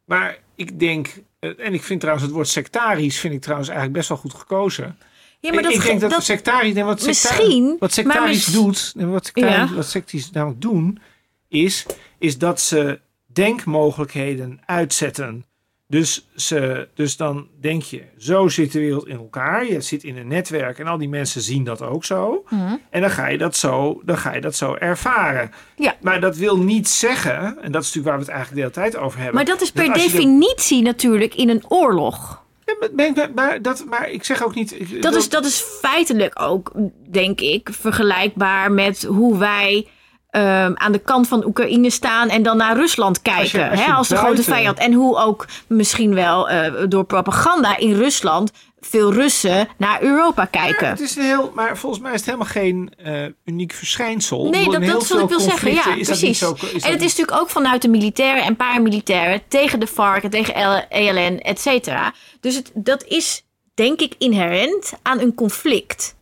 Maar ik denk, eh, en ik vind trouwens het woord sectarisch vind ik trouwens eigenlijk best wel goed gekozen. ja, maar ik, dat, ik denk dat, dat sectarisch, nee, wat, Misschien, wat sectarisch mis- doet, en wat sectarisch, Ja. wat namelijk doen, is, is dat ze denkmogelijkheden uitzetten. Dus, ze, dus dan denk je, zo zit de wereld in elkaar. Je zit in een netwerk en al die mensen zien dat ook zo. Mhm. En dan ga je dat zo, dan ga je dat zo ervaren. Ja. Maar dat wil niet zeggen, en dat is natuurlijk waar we het eigenlijk de hele tijd over hebben. maar dat is per de- definitie natuurlijk in een oorlog. Ja, maar, dat, maar ik zeg ook niet. ik- Dat is, dat is feitelijk ook, denk ik, vergelijkbaar met hoe wij ehm, aan de kant van Oekraïne staan en dan naar Rusland kijken. Als je- Als, als je hè, als de buiten- grote vijand. En hoe ook misschien wel eh, door propaganda in Rusland veel Russen naar Europa kijken. Ja, het is een heel, maar volgens mij is het helemaal geen eh, uniek verschijnsel. Nee, dat, dat is wat ik wil zeggen. Ja, precies. zo- en het is natuurlijk ook vanuit de militairen en paramilitairen tegen de FARC en tegen ELN, et cetera. Dus het, dat is, denk ik, inherent aan een conflict.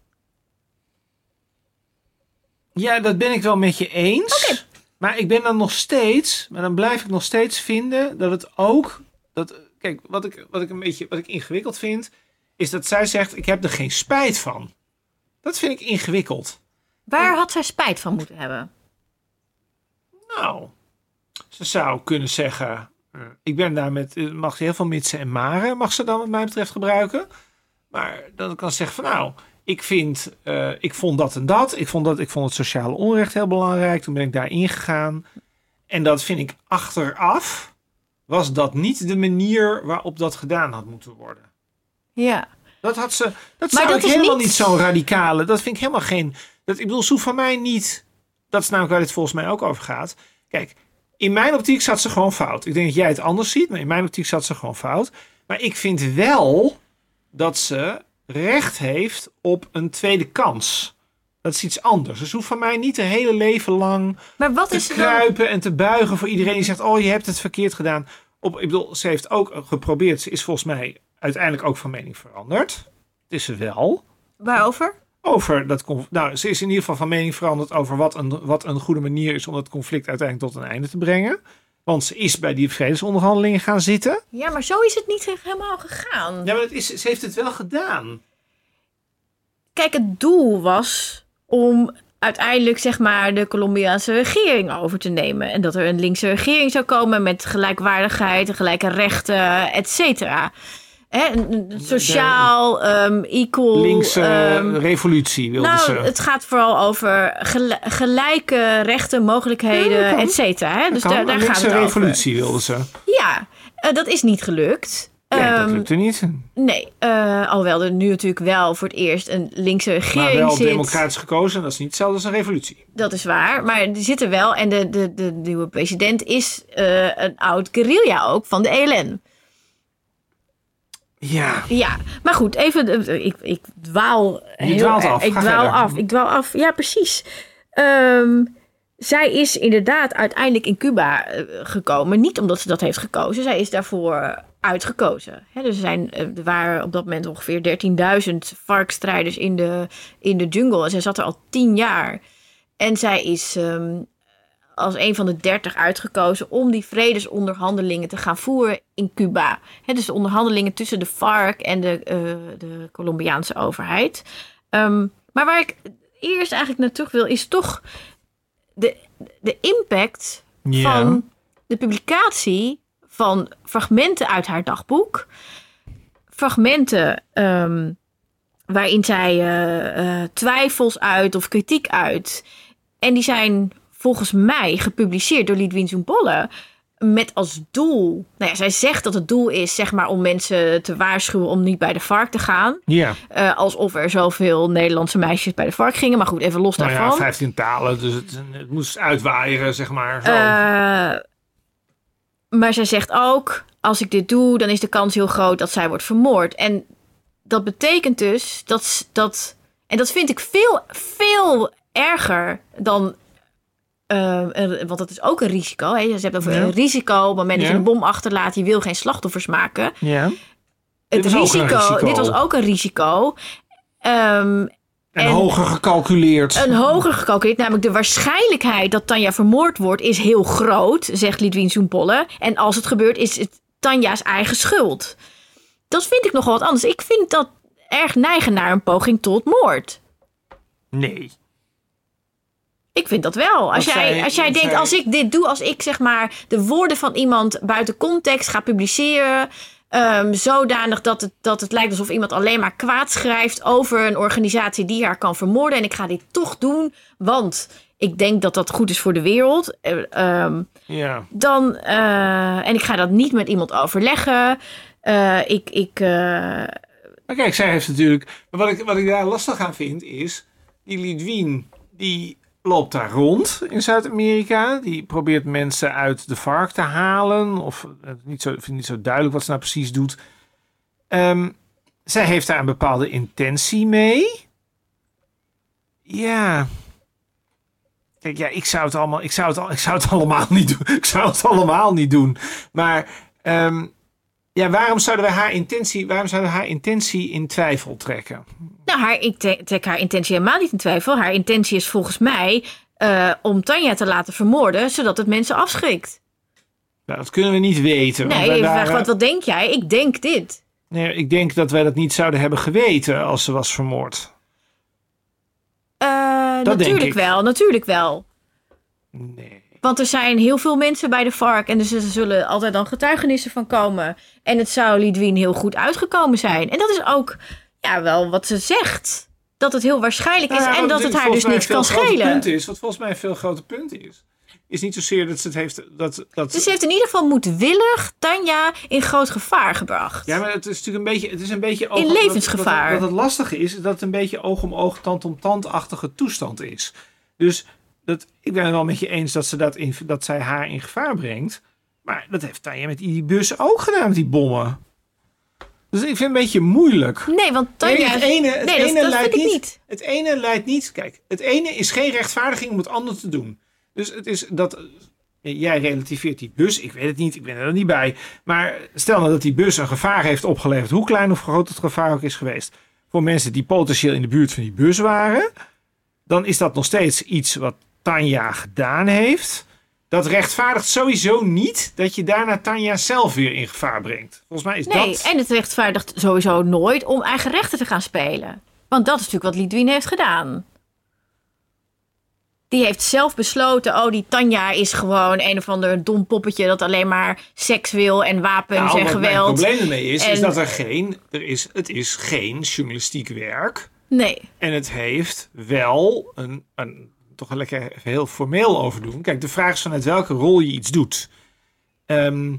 Ja, dat ben ik wel met je eens. Maar ik ben dan nog steeds, maar dan blijf ik nog steeds vinden dat het ook. Dat, kijk, wat ik, wat ik een beetje wat ik ingewikkeld vind, is dat zij zegt: Ik heb er geen spijt van. Dat vind ik ingewikkeld. Waar had zij spijt van moeten hebben? Nou, ze zou kunnen zeggen: eh, Ik ben daar met. eh, Mag ze heel veel mitsen en maren, mag ze dan, wat mij betreft, gebruiken. Maar dan kan ze zeggen: van nou. Ik, vind, eh, ik vond dat en dat. Ik vond, dat, ik vond het sociale onrecht heel belangrijk. Toen ben ik daarin gegaan. En dat vind ik achteraf. Was dat niet de manier waarop dat gedaan had moeten worden? Ja. Dat had ze. Dat Maar zou dat ik helemaal niet- niet zo'n radicale. Dat vind ik helemaal geen. Dat, ik bedoel, ze hoeft van mij niet. Dat is namelijk waar het volgens mij ook over gaat. Kijk, in mijn optiek zat ze gewoon fout. Ik denk dat jij het anders ziet, maar in mijn optiek zat ze gewoon fout. Maar ik vind wel dat ze recht heeft op een tweede kans. Dat is iets anders. Dus ze hoeft van mij niet een hele leven lang Maar wat te is dan... kruipen en te buigen voor iedereen die zegt: Oh, je hebt het verkeerd gedaan. Op, ik bedoel, ze heeft ook geprobeerd. Ze is volgens mij uiteindelijk ook van mening veranderd. Het is ze wel. Waarover? Over dat Nou, ze is in ieder geval van mening veranderd over wat een, wat een goede manier is om het conflict uiteindelijk tot een einde te brengen. Want ze is bij die vredesonderhandelingen gaan zitten. Ja, maar zo is het niet helemaal gegaan. Ja, maar het is, ze heeft het wel gedaan. Kijk, het doel was om uiteindelijk zeg maar de Colombiaanse regering over te nemen. En dat er een linkse regering zou komen met gelijkwaardigheid, gelijke rechten, et cetera. Hè, een- een sociaal, ehm, equal. Linkse ehm, revolutie wilde nou, ze. het gaat vooral over gel- gelijke rechten, mogelijkheden, Ja, et cetera. Hè? Dus daar, daar gaat het over. revolutie wilde ze. Ja, eh, dat is niet gelukt. Nee, dat Ehm, lukte niet. Nee, eh, alhoewel er nu natuurlijk wel voor het eerst een linkse Maar regering wel zit. democratisch gekozen. Dat is niet hetzelfde als een revolutie. Dat is waar, maar die zitten wel. En de, de, de nieuwe president is eh, een oud guerrilla ook van de ELN. Ja. Ja, maar goed, even. eh, Ik, ik dwaal. Je dwaalt af. Ik Ga dwaal verder. af. Ik dwaal af. Ja, precies. Ehm, zij is inderdaad uiteindelijk in Cuba eh, gekomen. Niet omdat ze dat heeft gekozen. Zij is daarvoor uitgekozen. Hè, dus er, zijn, eh, er waren op dat moment ongeveer 13.000 varkstrijders in de, in de jungle. En zij zat er al tien jaar. En zij is ehm, als een van de dertig uitgekozen om die vredesonderhandelingen te gaan voeren in Cuba. Hè, dus de onderhandelingen tussen de FARC en de, eh, de Colombiaanse overheid. Ehm, maar waar ik eerst eigenlijk naar terug wil, is toch de, de impact van de publicatie van fragmenten uit haar dagboek. Fragmenten ehm, waarin zij eh, eh, twijfels uit of kritiek uit. En die zijn volgens mij gepubliceerd door Lidwin Zoembolle. met als doel. Nou ja, zij zegt dat het doel is, zeg maar, om mensen te waarschuwen om niet bij de vark te gaan. Ja, Eh, alsof er zoveel Nederlandse meisjes bij de vark gingen. Maar goed, even los nou daarvan. ja, 15 talen, dus het, het moest uitwaaieren, zeg maar. Zo. Eh, maar zij zegt ook: als ik dit doe, dan is de kans heel groot dat zij wordt vermoord. En dat betekent dus dat. dat en dat vind ik veel, veel erger dan. Eh, want dat is ook een risico. Hè? Ze hebben over Ja. een risico. Op het moment dat je een bom achterlaat, je wil geen slachtoffers maken. ja. Het een risico, risico. Dit was ook een risico. Ehm, En, en- hoger gecalculeerd. een hoger gecalculeerd, namelijk de waarschijnlijkheid dat Tanja vermoord wordt, is heel groot, zegt Lidwien Zoenpolle. En als het gebeurt, is het Tanja's eigen schuld. Dat vind ik nogal wat anders. Ik vind dat erg neigen naar een poging tot moord. Nee. Ik vind dat wel. Als jij, zij- als jij denkt, zij- als ik dit doe, als ik zeg maar de woorden van iemand buiten context ga publiceren. ehm, zodanig dat het, dat het lijkt alsof iemand alleen maar kwaad schrijft over een organisatie die haar kan vermoorden. En ik ga dit toch doen, want ik denk dat dat goed is voor de wereld. Eh, ehm, Ja. dan, eh, en ik ga dat niet met iemand overleggen. Eh, ik, ik, Maar kijk, zij heeft natuurlijk. Maar wat ik, wat ik daar lastig aan vind is. Die Lidwien, die loopt daar rond in Zuid-Amerika. Die probeert mensen uit de vark te halen. Of eh, niet zo, niet zo duidelijk wat ze nou precies doet. Ehm, zij heeft daar een bepaalde intentie mee. Ja. Kijk, ja, ik zou het allemaal, ik zou het, ik zou het *laughs* allemaal niet doen. Ik zou het allemaal niet doen. Maar ehm, ja, waarom zouden we haar intentie, waarom zouden we haar intentie in twijfel trekken? Nou, haar, ik trek haar intentie helemaal niet in twijfel. Haar intentie is volgens mij eh, om Tanja te laten vermoorden, zodat het mensen afschrikt. Nou, dat kunnen we niet weten. Nee, waren- wat, wat denk jij? Ik denk dit. nee, ik denk dat wij dat niet zouden hebben geweten als ze was vermoord. Denk natuurlijk ik. wel, natuurlijk wel. Nee. Want er zijn heel veel mensen bij de vark en dus er zullen altijd dan getuigenissen van komen. En het zou Lidwien heel goed uitgekomen zijn. En dat is ook ja, wel wat ze zegt. Dat het heel waarschijnlijk is Nou ja, en dat het haar dus niks kan schelen. Punt is, wat volgens mij een veel groter punt is, is niet zozeer dat ze het heeft. Dat, dat, Dus ze heeft in ieder geval moedwillig Tanja in groot gevaar gebracht. Ja, maar het is natuurlijk een beetje. Het is een beetje oog, In dat- levensgevaar. Dat, dat, het lastige is, is dat het een beetje oog om oog, tand om tand-achtige toestand is. Dus dat, ik ben het wel met je eens dat, ze dat, in, dat zij haar in gevaar brengt. Maar dat heeft Tanja met die bus ook gedaan, met die bommen. Dus ik vind het een beetje moeilijk. Nee, want Tanja... Het ene, het nee, dat- ene dat, leidt ik niet, niet. Het ene leidt niet. Kijk, het ene is geen rechtvaardiging om het ander te doen. Dus het is dat. Jij relativeert die bus. Ik weet het niet, ik ben er niet bij. Maar stel nou dat die bus een gevaar heeft opgeleverd. Hoe klein of groot het gevaar ook is geweest. Voor mensen die potentieel in de buurt van die bus waren. Dan is dat nog steeds iets wat Tanja gedaan heeft. Dat rechtvaardigt sowieso niet dat je daarna Tanja zelf weer in gevaar brengt. Volgens mij is Nee, dat. en het rechtvaardigt sowieso nooit om eigen rechten te gaan spelen. Want dat is natuurlijk wat Lidwien heeft gedaan. Die heeft zelf besloten, oh die Tanja is gewoon een of ander dom poppetje dat alleen maar seks wil en wapens Nou, en geweld. probleem ermee is, is dat er geen, er is, het is geen journalistiek werk. Nee, En het heeft wel een, een toch wel lekker heel formeel over doen. Kijk, de vraag is vanuit welke rol je iets doet. Ehm,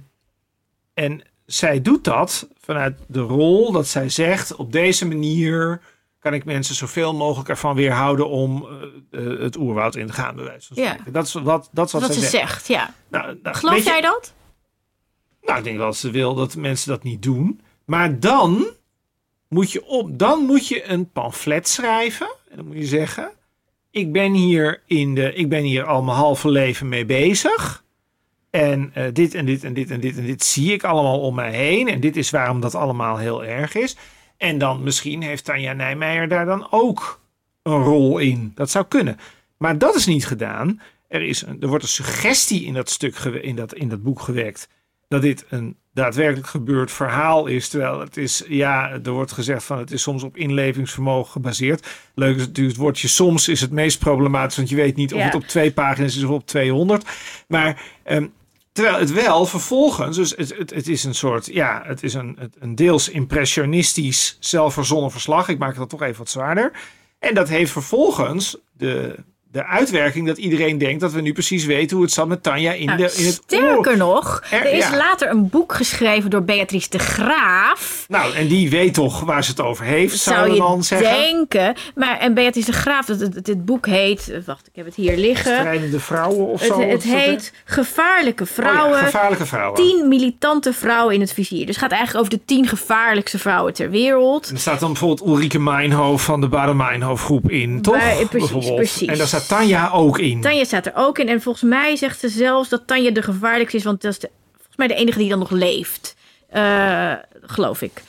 en zij doet dat vanuit de rol dat zij zegt, op deze manier kan ik mensen zoveel mogelijk ervan weerhouden om eh, eh, het oerwoud in te gaan, bij wijze van Ja. spreken. Dat is wat, dat is wat zij ze zegt. zegt, ja. Nou, nou, Geloof je- jij dat? nou, ik denk wel dat ze wil dat mensen dat niet doen. Maar dan moet je, op, dan moet je een pamflet schrijven. En dan moet je zeggen: ik ben hier, in de, ik ben hier al mijn halve leven mee bezig. En eh, dit en dit en dit en dit en dit zie ik allemaal om mij heen. En dit is waarom dat allemaal heel erg is. En dan misschien heeft Tanja Nijmeijer daar dan ook een rol in. Dat zou kunnen. Maar dat is niet gedaan. Er, is een, er wordt een suggestie in dat stuk, in dat, in dat boek gewerkt dat dit een daadwerkelijk gebeurd verhaal is. Terwijl het is, ja, er wordt gezegd van het is soms op inlevingsvermogen gebaseerd. Leuk is natuurlijk het woordje soms is het meest problematisch, want je weet niet of Ja. het op twee pagina's is of op 200. Maar ehm, terwijl het wel vervolgens, dus het, het, het is een soort, ja, het is een, een deels impressionistisch zelfverzonnen verslag. Ik maak het dan toch even wat zwaarder. En dat heeft vervolgens de de uitwerking dat iedereen denkt dat we nu precies weten hoe het zat met Tanja in, Nou, de, in het sterker nog, Er- er is ja. later een boek geschreven door Beatrice de Graaf. Nou, en die weet toch waar ze het over heeft, Zou je dan zeggen. denken. Maar en Beatrice de Graaf, het, dit boek heet... eh, Wacht, ik heb het hier liggen. Strijdende vrouwen of Het, zo. het heet Gevaarlijke Oh ja, Vrouwen. gevaarlijke vrouwen. Tien militante vrouwen in het vizier. Dus het gaat eigenlijk over de tien gevaarlijkste vrouwen ter wereld. En er staat dan bijvoorbeeld Ulrike Meinhof van de Baden Meinhof groep in, toch? Bij- precies, precies. En daar staat Tanja ook in. Tanja staat er ook in. En volgens mij zegt ze zelfs dat Tanja de gevaarlijkste is. Want dat is de, volgens mij de enige die dan nog leeft. Eh, geloof ik.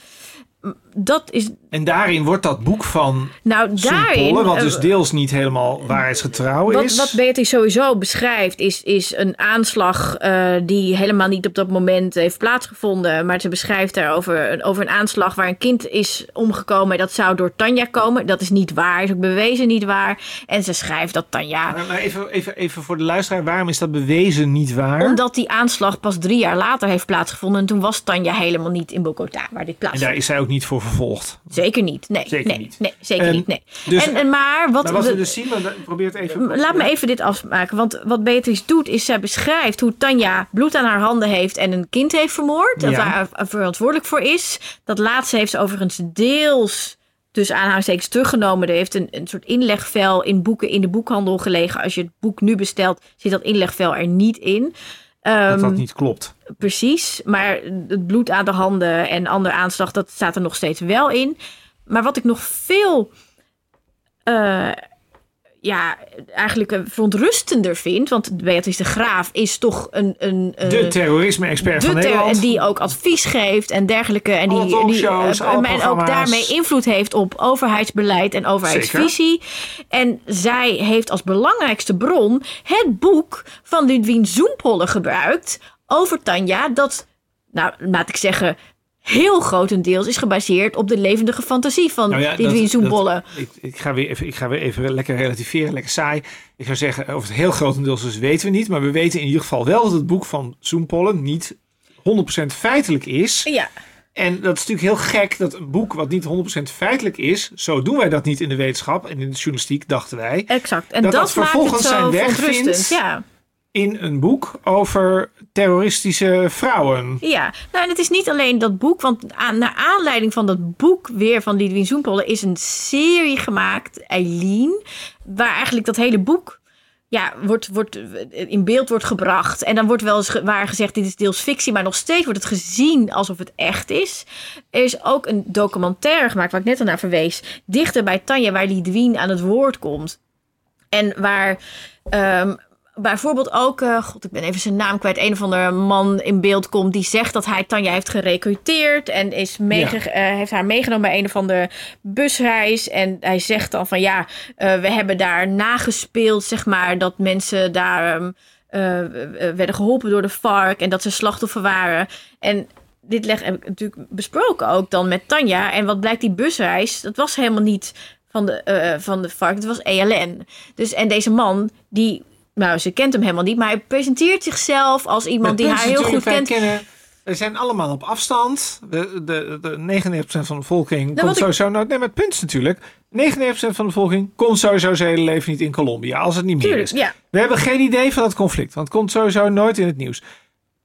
Dat is... En daarin wordt dat boek van Nou, daarin... Polle, wat eh, dus deels niet helemaal waarheidsgetrouw Wat, is. wat Beatrice sowieso beschrijft, is, is een aanslag eh, die helemaal niet op dat moment heeft plaatsgevonden. Maar ze beschrijft daarover een, over een aanslag waar een kind is omgekomen. Dat zou door Tanja komen. Dat is niet waar, is ook bewezen niet waar. En ze schrijft dat Tanja. Maar- maar even, even, even voor de luisteraar, waarom is dat bewezen niet waar? Omdat die aanslag pas drie jaar later heeft plaatsgevonden. En toen was Tanja helemaal niet in Bogota, waar dit En plaatsvond. daar is zij ook niet voor vervolgd. Zeker niet. Nee, Zeker nee, niet. nee zeker niet. Nee. dus- en, en maar wat, Maar wat we- dus zien, probeer het even... Laat me even dit afmaken. Want wat Beatrice doet, is zij beschrijft hoe Tanja bloed aan haar handen heeft en een kind heeft vermoord. Dat Ja. daar verantwoordelijk voor is. Dat laatste heeft ze overigens deels. Dus aanhalingstekens teruggenomen. Er heeft een, een soort inlegvel in boeken in de boekhandel gelegen. Als je het boek nu bestelt, zit dat inlegvel er niet in. Dat Ehm, dat niet klopt. Precies, maar het bloed aan de handen en ander aanslag, dat staat er nog steeds wel in. Maar wat ik nog veel, eh, ja, eigenlijk verontrustender vind, want Beatrice de Graaf is toch een... een De terrorisme-expert van Nederland. en die ook advies geeft en dergelijke. En die, die eh, en ook daarmee invloed heeft op overheidsbeleid en overheidsvisie. En zij heeft als belangrijkste bron het boek van Ludwien Zoempolle gebruikt over Tanja. Dat, nou, laat ik zeggen, heel grotendeels is gebaseerd op de levendige fantasie van Nou ja, Zoempolle. dat- Ik, ik, ga weer even, ik ga weer even lekker relativeren, lekker saai. Ik zou zeggen, over het heel grotendeels dus weten we niet. Maar we weten in ieder geval wel dat het boek van Zoenpollen niet 100% feitelijk is. Ja, En dat is natuurlijk heel gek dat een boek wat niet 100% feitelijk is. Zo doen wij dat niet in de wetenschap en in de journalistiek, dachten wij. exact. En Dat dat, dat maakt het vervolgens zo zijn weg vindt. Ja. In een boek over terroristische vrouwen. Ja, nou en het is niet alleen dat boek, want aan, naar aanleiding van dat boek weer van Lidwien Zoenpolle is een serie gemaakt, Eileen, waar eigenlijk dat hele boek ja, wordt, wordt, in beeld wordt gebracht. En dan wordt wel eens waar gezegd, dit is deels fictie, maar nog steeds wordt het gezien alsof het echt is. Er is ook een documentaire gemaakt, waar ik net al naar verwees, dichter bij Tanja, waar Lidwien aan het woord komt. En waar ehm, bijvoorbeeld ook, eh, god, ik ben even zijn naam kwijt, een of andere man in beeld komt die zegt dat hij Tanja heeft gerecruiteerd en is meege- eh, heeft haar meegenomen bij een of andere busreis. En hij zegt dan van ja, eh, we hebben daar nagespeeld, zeg maar, dat mensen daar ehm, eh, eh, werden geholpen door de FARC en dat ze slachtoffer waren. En dit leg, heb ik natuurlijk besproken ook dan met Tanja. En wat blijkt die busreis, dat was helemaal niet van de, eh, van de FARC, het was ELN. Dus, en deze man, die, nou, ze kent hem helemaal niet, maar hij presenteert zichzelf als iemand die haar is heel goed kent. kennen- we zijn allemaal op afstand. De, de, de 99% van de bevolking komt wat ik- sowieso... Nou, nee, maar het punt is natuurlijk... 99% van de bevolking komt sowieso zijn hele leven niet in Colombia. Als het niet meer Tuurlijk, is. ja. We hebben geen idee van dat conflict. Want het komt sowieso nooit in het nieuws.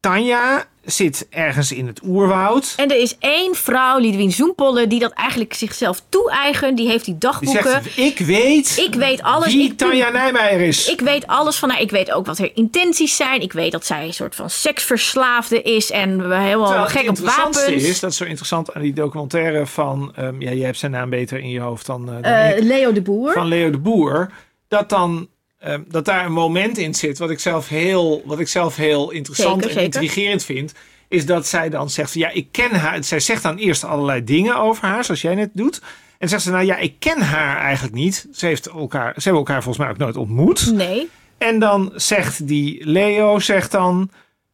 Tanja zit ergens in het oerwoud. En er is één vrouw, Lidwien Zoempolle, die dat eigenlijk zichzelf toe-eigent. Die heeft die Die dagboeken. zegt, ik weet Ik weet alles. wie Ik- Tanja Nijmeijer is. Ik weet alles van haar. Ik weet ook wat haar intenties zijn. Ik weet dat zij een soort van seksverslaafde is. En we helemaal Terwijl gek het op wapens. is, dat is zo interessant aan die documentaire van... ehm, ja, jij hebt zijn naam beter in je hoofd dan, dan ik. Leo de Boer. van Leo de Boer. Dat dan ehm, dat daar een moment in zit wat ik zelf heel, wat ik zelf heel interessant Zeker, en zeker. intrigerend vind. Is dat zij dan zegt: van, Ja, ik ken haar. Zij zegt dan eerst allerlei dingen over haar, zoals jij net doet. En zegt ze: Nou ja, ik ken haar eigenlijk niet. Ze, heeft elkaar, ze hebben elkaar volgens mij ook nooit ontmoet. Nee. En dan zegt die Leo, zegt dan...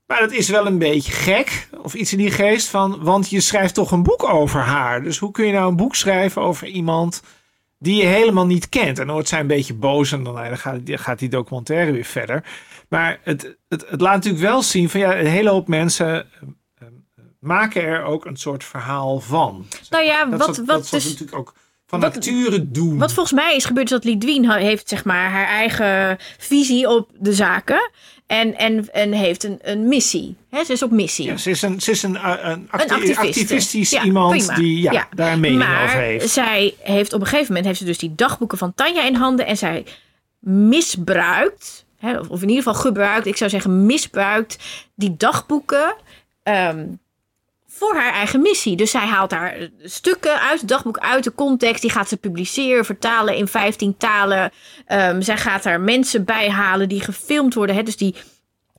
Maar dat is wel een beetje gek, of iets in die geest van... Want je schrijft toch een boek over haar. Dus hoe kun je nou een boek schrijven over iemand die je helemaal niet kent? En dan wordt zij een beetje boos en dan, ja, dan gaat, die- gaat die documentaire weer verder. Maar het, het, het laat natuurlijk wel zien van... Ja, een hele hoop mensen eh, eh, maken er ook een soort verhaal van. Nou ja, Dat wat, is wat, dat dus... natuurlijk ook van Wat- nature doen. Wat volgens mij is gebeurd is dat Lidwien heeft zeg maar haar eigen visie op de zaken. En, en, en heeft een, een missie. Hè, ze is op missie. Ja, ze is een, ze is een, eh, een, acti- Een activiste. activistisch Ja, iemand prima. die ja, Ja. daar een mening maar over heeft. zij heeft op een gegeven moment heeft ze dus die dagboeken van Tanja in handen. En zij misbruikt, hè, of of in ieder geval gebruikt, ik zou zeggen misbruikt, die dagboeken ehm, voor haar eigen missie. Dus zij haalt daar stukken uit het dagboek, uit de context. Die gaat ze publiceren, vertalen in 15 talen. Ehm, zij gaat daar mensen bij halen die gefilmd worden. Hè? Dus die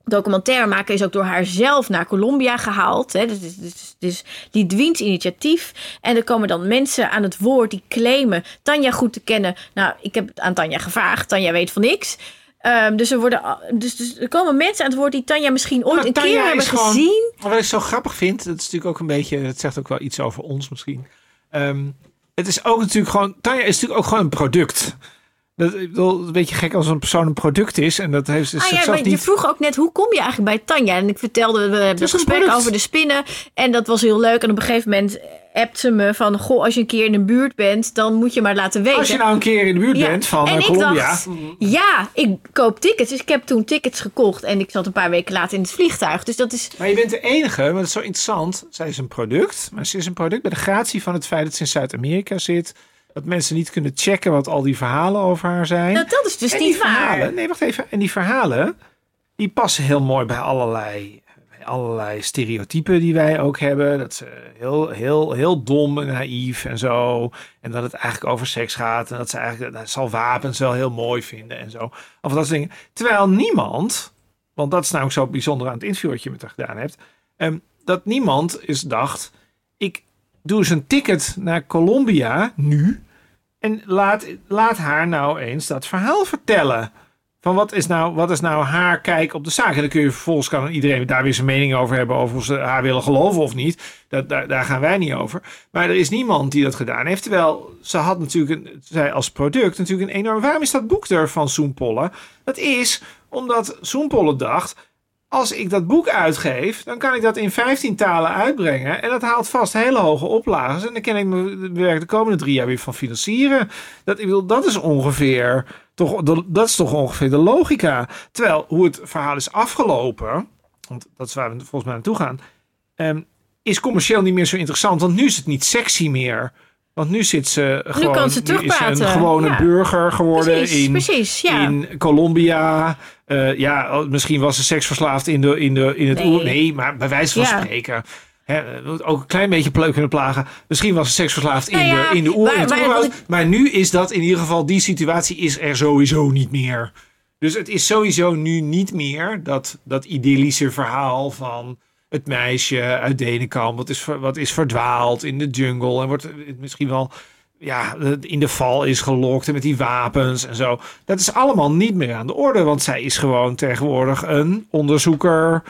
documentaire maken is ook door haar zelf naar Colombia gehaald. Hè? Dus, dus, dus, dus die Dwiens initiatief. En er komen dan mensen aan het woord die claimen Tanja goed te kennen. Nou, ik heb het aan Tanja gevraagd. Tanja weet van niks. Ehm, dus, er worden, dus, dus er komen mensen aan het woord die Tanja misschien ooit een Tanja keer hebben gewoon- gezien. Maar wat ik zo grappig vind, dat is natuurlijk ook een beetje, dat zegt ook wel iets over ons misschien. Ehm, het is ook natuurlijk gewoon, Tanja is natuurlijk ook gewoon een product. Dat, ik bedoel, een beetje gek als een persoon een product is. En dat heeft ze Ah ja, maar je niet... vroeg ook net, hoe kom je eigenlijk bij Tanja? En ik vertelde, we hebben een gesprek product. over de spinnen. En dat was heel leuk. En op een gegeven moment appt ze me van... Goh, als je een keer in de buurt bent, dan moet je maar laten weten. Als je nou een keer in de buurt Ja, bent van en eh, ik Colombia. dacht, ja, ik koop tickets. Dus ik heb toen tickets gekocht. En ik zat een paar weken later in het vliegtuig. Dus dat is... Maar je bent de enige, maar dat is zo interessant. Zij is een product, maar ze is een product bij de gratie van het feit dat ze in Zuid-Amerika zit. Dat mensen niet kunnen checken wat al die verhalen over haar zijn. Nou, dat is dus en niet waar. nee, wacht even. En die verhalen, die passen heel mooi bij allerlei, allerlei stereotypen die wij ook hebben. Dat ze heel, heel, heel dom en naïef en zo. En dat het eigenlijk over seks gaat. En dat ze eigenlijk, dat zal wapens wel heel mooi vinden en zo. Of dat soort dingen. Terwijl niemand, want dat is namelijk zo bijzonder aan het interview wat je met haar gedaan hebt. ehm, dat niemand is dacht, ik doe eens een ticket naar Colombia nu. En laat, laat haar nou eens dat verhaal vertellen. Van wat is, nou, wat is nou haar kijk op de zaak? En dan kun je vervolgens kan iedereen daar weer zijn mening over hebben. Over of ze haar willen geloven of niet. Dat, daar, daar gaan wij niet over. Maar er is niemand die dat gedaan heeft. Terwijl ze had natuurlijk, zij als product natuurlijk een enorm... Waarom is dat boek er van Soempolle? Dat is omdat Soempolle dacht... Als ik dat boek uitgeef, dan kan ik dat in 15 talen uitbrengen. En dat haalt vast hele hoge oplages. En dan kan ik mijn werk de komende drie jaar weer van financieren. Dat, ik wil, dat is ongeveer toch, dat is toch ongeveer de logica. Terwijl hoe het verhaal is afgelopen, want dat is waar we volgens mij naartoe gaan, ehm, is commercieel niet meer zo interessant. Want nu is het niet sexy meer. Want nu zit ze gewoon. kan ze is ze een gewone Ja. burger geworden Precies, in, precies, ja. in Colombia. Eh, ja, misschien was ze seksverslaafd in, de, in, de, in het Nee. oer. Nee, maar bij wijze van Ja. spreken. Hè, eh, ook een klein beetje pleuk kunnen plagen. Misschien was ze seksverslaafd in, Nou de, in de oer. in het ik- Maar nu is dat in ieder geval, die situatie is er sowieso niet meer. Dus het is sowieso nu niet meer dat, dat idyllische verhaal van het meisje uit Denenkamp. Wat is, wat is verdwaald in de jungle en wordt eh, misschien wel ja, in de val is gelokt en met die wapens en zo. Dat is allemaal niet meer aan de orde, want zij is gewoon tegenwoordig een onderzoeker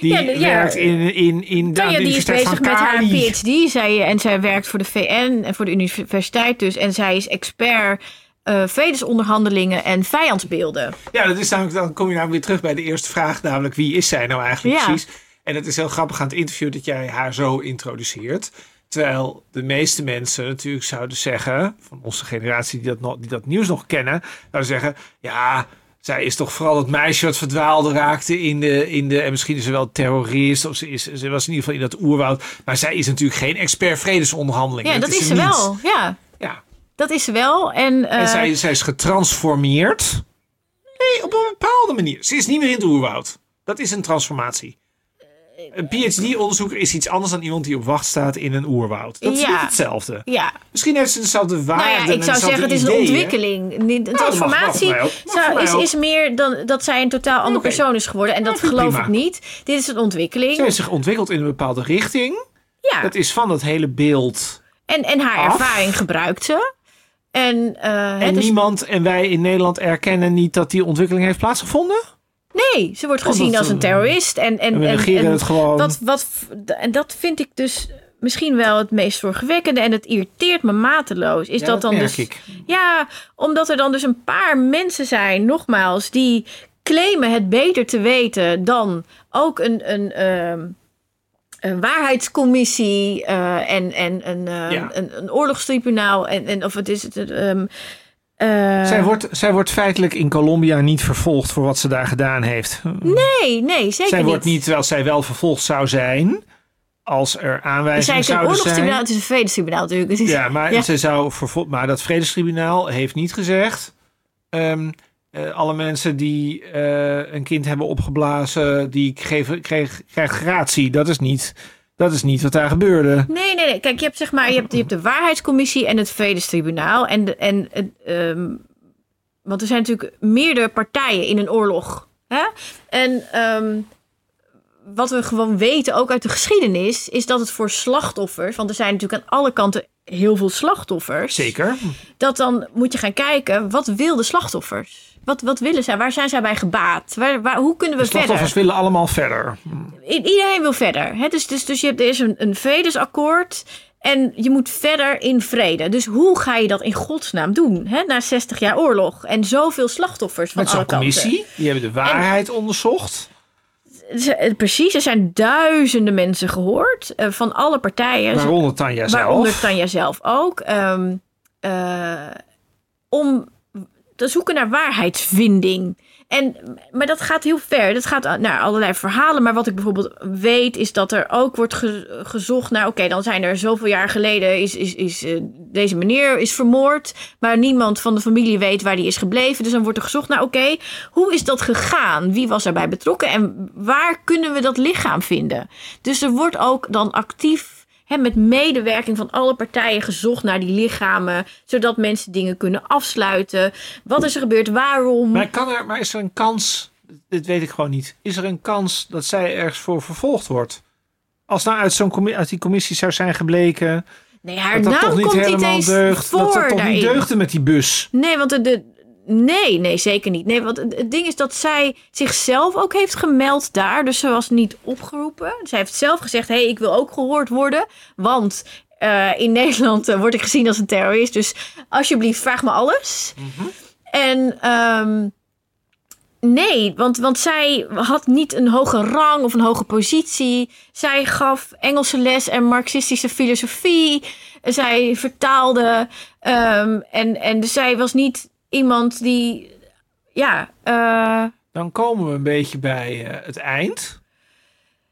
die Ja, ja. werkt in, in, in de, aan Tanja de die is bezig met haar. PhD. Zij, en zij werkt voor de VN en voor de universiteit dus. En zij is expert eh vredesonderhandelingen en vijandsbeelden. Ja, dat is namelijk, dan kom je namelijk weer terug bij de eerste vraag, namelijk wie is zij nou eigenlijk Ja. precies? En het is heel grappig aan het interview dat jij haar zo introduceert. Terwijl de meeste mensen natuurlijk zouden zeggen, van onze generatie die dat, nog, die dat nieuws nog kennen, zouden zeggen, ja, zij is toch vooral het meisje wat verdwaalde raakte in de, in de en misschien is ze wel terrorist, of ze, is, ze was in ieder geval in dat oerwoud. Maar zij is natuurlijk geen expert vredesonderhandelingen. Ja, dat, is ze niet. wel. Ja, Ja. dat is ze wel. En, eh, En zij, zij is getransformeerd. Nee, op een bepaalde manier. Ze is niet meer in het oerwoud. Dat is een transformatie. Een PhD-onderzoeker is iets anders dan iemand die op wacht staat in een oerwoud. Dat is Ja. niet hetzelfde. ja, Misschien heeft ze dezelfde waarden. nou ja, ik zou zeggen het is een ontwikkeling. Niet- Een transformatie is, is meer dan dat zij een totaal andere persoon is geworden. En dat Nou, geloof prima. ik niet. Dit is een ontwikkeling. Ze heeft zich ontwikkeld in een bepaalde richting. ja. Dat is van dat hele beeld. En, en haar af. ervaring gebruikt ze. En, eh, En niemand en wij in Nederland erkennen niet dat die ontwikkeling heeft plaatsgevonden. Nee, ze wordt gezien dat, als een terrorist. En, en, En en, negeren en het gewoon. Wat, wat, en dat vind ik dus misschien wel het meest zorgwekkende. En het irriteert me mateloos. Is Ja, dat, dat dan dus. ik. Ja, omdat er dan dus een paar mensen zijn, nogmaals, die claimen het beter te weten dan ook een. een ehm, een waarheidscommissie eh, en, en een, eh, Ja. een, een oorlogstribunaal. En, en of het is het. ehm, eh, zij, wordt, zij wordt feitelijk in Colombia niet vervolgd voor wat ze daar gedaan heeft. Nee, nee, zeker zij niet. wordt niet, terwijl zij wel vervolgd zou zijn, als er Het is aanwijzingen eigenlijk een zouden oorlogstribunaal, zijn. het is een vredestribunaal natuurlijk. Het is- Ja, maar, *laughs* Ja. Ze zou vervol- maar dat Vredestribunaal heeft niet gezegd... ehm, eh, alle mensen die eh, een kind hebben opgeblazen, die geven, kreeg, krijgt gratie. Dat is, niet, dat is niet wat daar gebeurde. Nee, nee, nee. Kijk, je hebt zeg maar, je hebt, je hebt de waarheidscommissie en het vredestribunaal. En, de, en het, ehm, want er zijn natuurlijk meerdere partijen in een oorlog. Hè? En ehm, wat we gewoon weten, ook uit de geschiedenis, is dat het voor slachtoffers, want er zijn natuurlijk aan alle kanten heel veel slachtoffers. Zeker. Dat dan moet je gaan kijken, wat wil de slachtoffers? Wat, wat willen zij? Waar zijn zij bij gebaat? Waar, waar, hoe kunnen we De slachtoffers verder? willen allemaal verder. I- Iedereen wil verder. Hè? Dus, dus, dus je hebt, er is een, een vredesakkoord. En je moet verder in vrede. Dus hoe ga je dat in godsnaam doen? Hè? Na 60 jaar oorlog. En zoveel slachtoffers van Met alle zo'n kanten. commissie. Die hebben de waarheid onderzocht. Eh, Precies, er zijn duizenden mensen gehoord. eh, van alle partijen. Waaronder Tanja zelf. Waaronder Tanja zelf ook. ehm, eh, om te zoeken naar waarheidsvinding. En, maar dat gaat heel ver. Dat gaat naar allerlei verhalen. Maar wat ik bijvoorbeeld weet, is dat er ook wordt ge- gezocht naar. Oké, dan zijn er zoveel jaar geleden. Is, is, is eh, deze meneer is vermoord. Maar niemand van de familie weet waar die is gebleven. Dus dan wordt er gezocht naar. Oké, hoe is dat gegaan? Wie was daarbij betrokken? En waar kunnen we dat lichaam vinden? Dus er wordt ook dan actief hè, met medewerking van alle partijen gezocht naar die lichamen, zodat mensen dingen kunnen afsluiten. Wat is er gebeurd? Waarom? Maar, kan er, maar is er een kans, dit weet ik gewoon niet, is er een kans dat zij ergens voor vervolgd wordt? Als nou uit, zo'n commi- uit die commissie zou zijn gebleken nee, haar dat dat naam toch niet komt niet helemaal eens deugt, voor dat dat toch daarin. niet deugde met die bus. Nee, want de, de, nee, nee, zeker niet. Nee, want het, ding is dat zij zichzelf ook heeft gemeld daar. Dus ze was niet opgeroepen. Zij heeft zelf gezegd, hé, hey, ik wil ook gehoord worden. Want eh, in *laughs* Nederland eh, word ik gezien als een terrorist. Dus alsjeblieft, vraag me alles. En ehm, nee, want, want zij had niet een hoge rang of een hoge positie. Zij gaf Engelse les en Marxistische filosofie. Zij vertaalde. ehm, en, en dus zij was niet iemand die. Ja, eh, Dan komen we een beetje bij eh, het eind,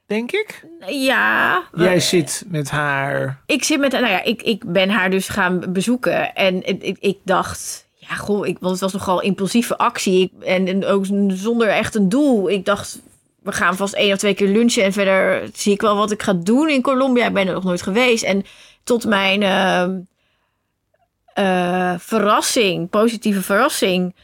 denk ik. ja. Jij zit met haar... ik zit met, nou ja, ik, ik ben haar dus gaan bezoeken en ik, ik, ik dacht, ja, goh, ik, want het was nogal impulsieve actie ik, en, en ook zonder echt een doel. Ik dacht, we gaan vast één of twee keer lunchen en verder zie ik wel wat ik ga doen in Colombia. Ik ben er nog nooit geweest en tot mijn ehm, eh, verrassing, positieve verrassing,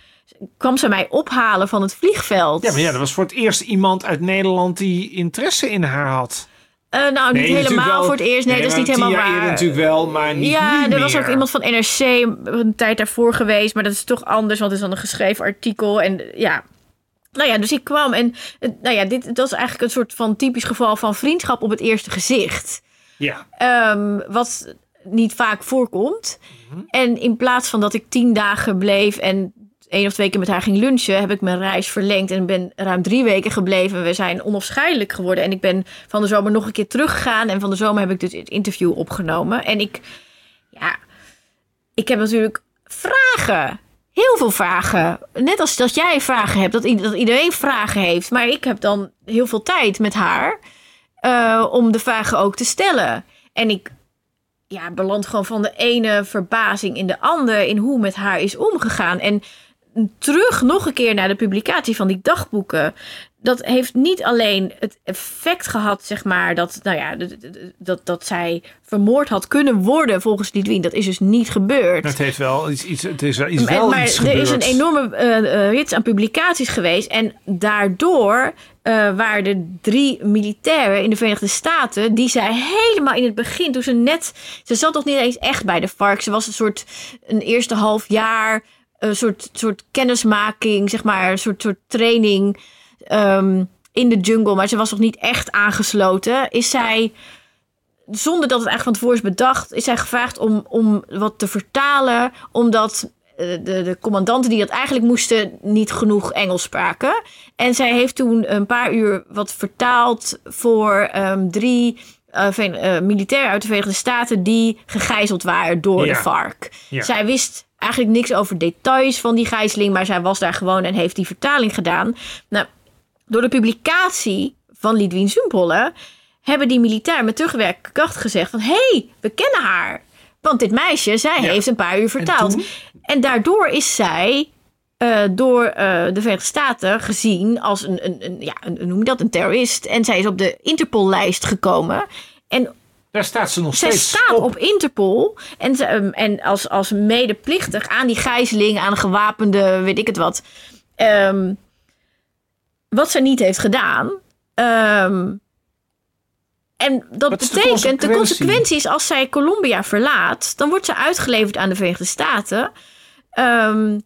kwam ze mij ophalen van het vliegveld. Ja, maar ja, dat was voor het eerst iemand uit Nederland die interesse in haar had. Eh, nou, niet natuurlijk helemaal wel- voor het eerst. Nee, dat is niet helemaal waar. eerder natuurlijk wel, maar niet ja, er was meer. ook iemand van NRC een tijd daarvoor geweest. Maar dat is toch anders, want het is dan een geschreven artikel. En ja, nou ja, dus ik kwam. En nou ja, dit dat is eigenlijk een soort van typisch geval van vriendschap op het eerste gezicht. Ja, Ehm, wat niet vaak voorkomt. Mhm. En in plaats van dat ik tien dagen bleef en één of twee keer met haar ging lunchen, heb ik mijn reis verlengd en ben ruim drie weken gebleven. We zijn onafscheidelijk geworden. En ik ben van de zomer nog een keer teruggegaan. En van de zomer heb ik dus het interview opgenomen. En ik, ja, ik heb natuurlijk vragen. Heel veel vragen. Net als dat jij vragen hebt, dat, iedereen vragen heeft. Maar ik heb dan heel veel tijd met haar eh, om de vragen ook te stellen. En ik ja, beland gewoon van de ene verbazing in de andere in hoe met haar is omgegaan. En terug nog een keer naar de publicatie van die dagboeken. Dat heeft niet alleen het effect gehad, zeg maar, dat, nou ja, dat, dat, zij vermoord had kunnen worden volgens Lidwien. Dat is dus niet gebeurd. het heeft wel iets, iets, het is wel iets, Maar- wel maar iets er is een gebeurd. enorme eh, eh, rits aan publicaties geweest. En daardoor eh, waren er drie militairen in de Verenigde Staten. die zij helemaal in het begin, toen ze net. Ze zat nog niet eens echt bij de FARC. Ze was een soort. een eerste half jaar. Een soort, soort kennismaking, zeg maar. Een soort, soort training. ehm, in de jungle. Maar ze was nog niet echt aangesloten. Is zij zonder dat het eigenlijk van tevoren is bedacht, is zij gevraagd om, om wat te vertalen. Omdat de, de commandanten die dat eigenlijk moesten niet genoeg Engels spraken. En zij heeft toen een paar uur wat vertaald voor ehm, drie uh, uh, militairen uit de Verenigde Staten die gegijzeld waren door Ja. de FARC. Ja. Zij wist eigenlijk niks over details van die gijzeling, maar zij was daar gewoon en heeft die vertaling gedaan. Nou, door de publicatie van Lidwien Zumpolle hebben die militairen met terugwerkende kracht gezegd van... hé, hey, we kennen haar. Want dit meisje, zij Ja. heeft een paar uur vertaald. En, daardoor is zij eh, door eh, de Verenigde Staten gezien als een, een, een, ja, een, noem je dat, een terrorist. En zij is op de Interpol-lijst gekomen. En Daar staat ze nog zij steeds staat op. op, Interpol. En, ze, ehm, en als, als medeplichtig aan die gijzeling, aan gewapende, weet ik het wat. Ehm, wat ze niet heeft gedaan. Ehm, en dat Wat is de betekent, de consequentie? is als zij Colombia verlaat, dan wordt ze uitgeleverd aan de Verenigde Staten. Ehm,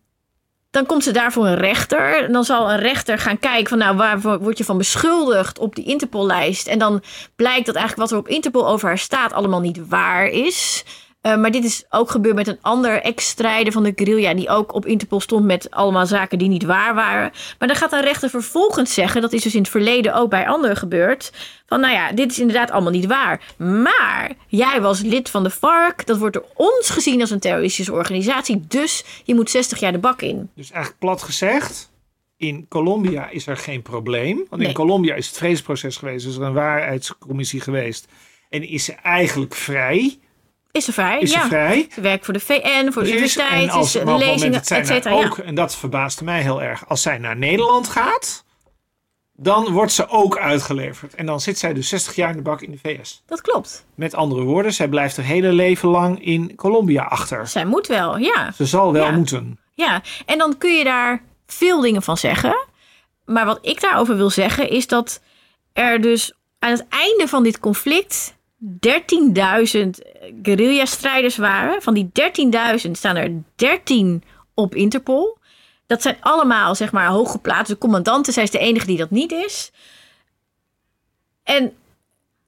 dan komt ze daar voor een rechter. En dan zal een rechter gaan kijken van nou, waar word je van beschuldigd op die Interpol-lijst. En dan blijkt dat eigenlijk wat er op Interpol over haar staat allemaal niet waar is. Eh, maar dit is ook gebeurd met een ander ex-strijder van de guerrilla... die ook op Interpol stond met allemaal zaken die niet waar waren. Maar dan gaat een rechter vervolgens zeggen... dat is dus in het verleden ook bij anderen gebeurd... van nou ja, dit is inderdaad allemaal niet waar. Maar jij was lid van de FARC. Dat wordt door ons gezien als een terroristische organisatie. Dus je moet 60 jaar de bak in. Dus eigenlijk plat gezegd, in Colombia is er geen probleem. Want in. Colombia is het vredesproces geweest, is er een waarheidscommissie geweest. En is ze eigenlijk vrij? Is ze vrij? Is ja. ze vrij? Ze werkt voor de VN, voor de universiteit, als is lezingen, et cetera. Ja. ook, en dat verbaasde mij heel erg, als zij naar Nederland gaat, dan wordt ze ook uitgeleverd. En dan zit zij dus 60 jaar in de bak in de VS. Dat klopt. Met andere woorden, zij blijft haar hele leven lang in Colombia achter. Zij moet wel, ja. Ze zal wel Ja. moeten. Ja, en dan kun je daar veel dingen van zeggen. Maar wat ik daarover wil zeggen is dat er dus aan het einde van dit conflict 13.000 guerrilla-strijders waren. Van die 13.000 staan er 13 op Interpol. Dat zijn allemaal, zeg maar, hooggeplaatste commandanten. Zij is de enige die dat niet is. En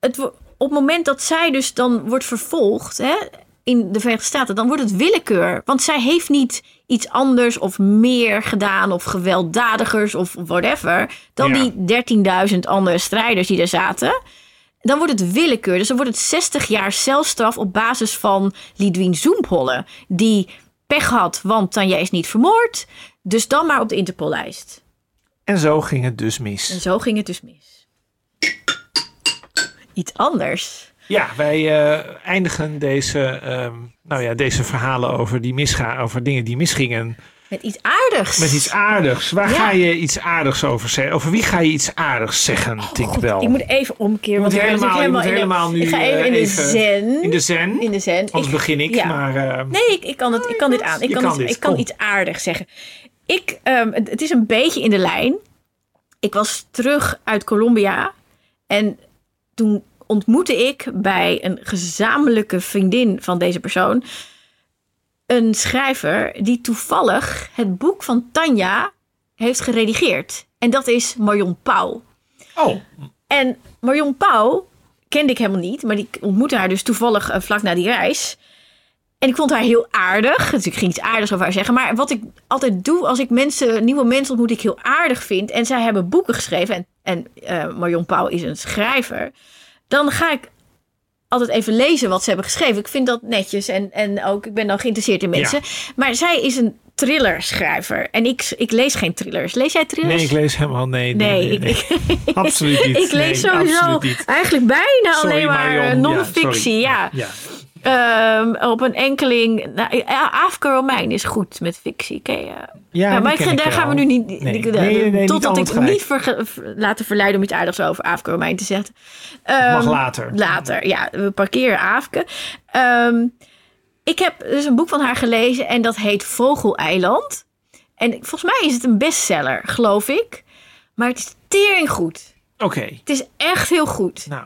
het, op het moment dat zij dus dan wordt vervolgd hè, in de Verenigde Staten, dan wordt het willekeur. Want zij heeft niet iets anders of meer gedaan of gewelddadigers of whatever dan Ja. die 13.000 andere strijders die er zaten. Dan wordt het willekeur. Dus dan wordt het 60 jaar celstraf op basis van Lidwien Zoempholle. Die pech had, want Tanja is niet vermoord. Dus dan maar op de Interpollijst. En zo ging het dus mis. En zo ging het dus mis. Iets anders. Ja, wij eh, eindigen deze, ehm, nou ja, deze verhalen over, die misgaan, over dingen die misgingen Met iets aardigs. met iets aardigs. Waar Ja. ga je iets aardigs over zeggen? Over wie ga je iets aardigs zeggen, Tinkerbell? Ik moet even omkeren. Want moet ik helemaal- helemaal helemaal nu, Ik ga even in de eh, zen. In de zen. In de zen. Anders Ik- begin ik, ja. maar... eh, Nee, ik, ik, kan, het, ik kan dit aan. Ik kan, kan het- dit, ik kan iets aardigs zeggen. Ik, ehm, het, het is een beetje in de lijn. Ik was terug uit Colombia. En toen ontmoette ik bij een gezamenlijke vriendin van deze persoon... een schrijver die toevallig het boek van Tanja heeft geredigeerd. En dat is Marion Pauw. oh, En Marion Pauw kende ik helemaal niet, maar ik ontmoette haar dus toevallig eh, vlak na die reis. En ik vond haar heel aardig. Dus ik ging iets aardigs over haar zeggen. Maar wat ik altijd doe als ik mensen, nieuwe mensen ontmoet, die ik heel aardig vind. En zij hebben boeken geschreven. En, en eh, Marion Pauw is een schrijver. Dan ga ik altijd even lezen wat ze hebben geschreven. Ik vind dat netjes. En, en ook, ik ben dan geïnteresseerd in mensen. Maar zij is een thrillerschrijver. En ik, ik lees geen thrillers. Lees jij thrillers? nee, ik lees helemaal... Nee, nee, Nee, nee, nee. ik, *laughs* ik, Absoluut niet. ik lees sowieso eigenlijk bijna Sorry, alleen maar eh, non-fictie. Ja, Ehm, op een enkeling. Nou, Afke Romein is goed met fictie. Ken je? Ja, die maar ik, daar gaan we nu niet. Nee, ik- nee, nee, nee, totdat niet ik niet ver- laten verleiden om iets aardigs over Afke Romein te zeggen. Ehm, Mag later. Later, ja. We parkeren Afke. Ehm, ik heb dus een boek van haar gelezen en dat heet Vogeleiland. En volgens mij is het een bestseller, geloof ik. Maar het is tering goed. Oké, Het is echt heel goed. nou.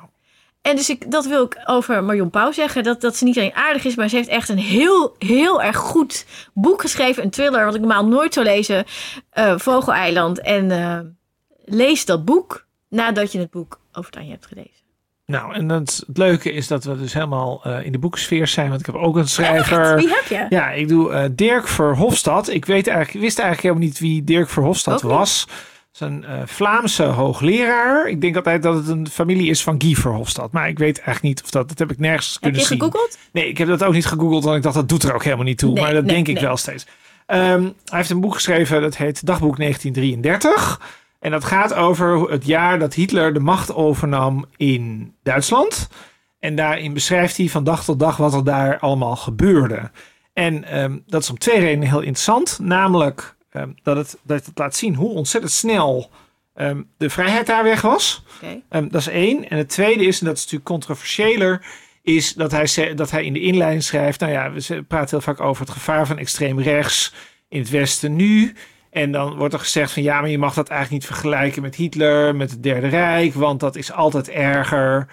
En dus ik, dat wil ik over Marion Pauw zeggen. Dat, dat ze niet alleen aardig is, maar ze heeft echt een heel, heel erg goed boek geschreven. Een thriller, wat ik normaal nooit zou lezen. eh, Vogeleiland. En eh, lees dat boek nadat je het boek over Tanja hebt gelezen. Nou, en het, het leuke is dat we dus helemaal eh, in de boekensfeer zijn. Want ik heb ook een schrijver. Wie heb je? Ja, ik doe Dirk Verhofstadt. Ik weet eigenlijk, wist eigenlijk helemaal niet wie Dirk Verhofstadt niet. Is een eh, Vlaamse hoogleraar. Ik denk altijd dat het een familie is van Guy Verhofstadt. Maar ik weet eigenlijk niet of dat... Dat heb ik nergens Heb kunnen je zien. gegoogeld? Nee, ik heb dat ook niet gegoogeld. Want ik dacht, dat doet er ook helemaal niet toe. Nee, maar dat nee, denk ik wel steeds. Ehm, hij heeft een boek geschreven. Dat heet Dagboek 1933. En dat gaat over het jaar dat Hitler de macht overnam in Duitsland. En daarin beschrijft hij van dag tot dag wat er daar allemaal gebeurde. En ehm, dat is om twee redenen heel interessant. Namelijk ehm, dat, het, dat het laat zien hoe ontzettend snel ehm, de vrijheid daar weg was. Ehm, dat is één. En het tweede is, en dat is natuurlijk controversiëler, is dat hij, dat hij in de inleiding schrijft. Nou ja, we praten heel vaak over het gevaar van extreem rechts in het Westen nu. En dan wordt er gezegd van ja, maar je mag dat eigenlijk niet vergelijken met Hitler, met het Derde Rijk, want dat is altijd erger.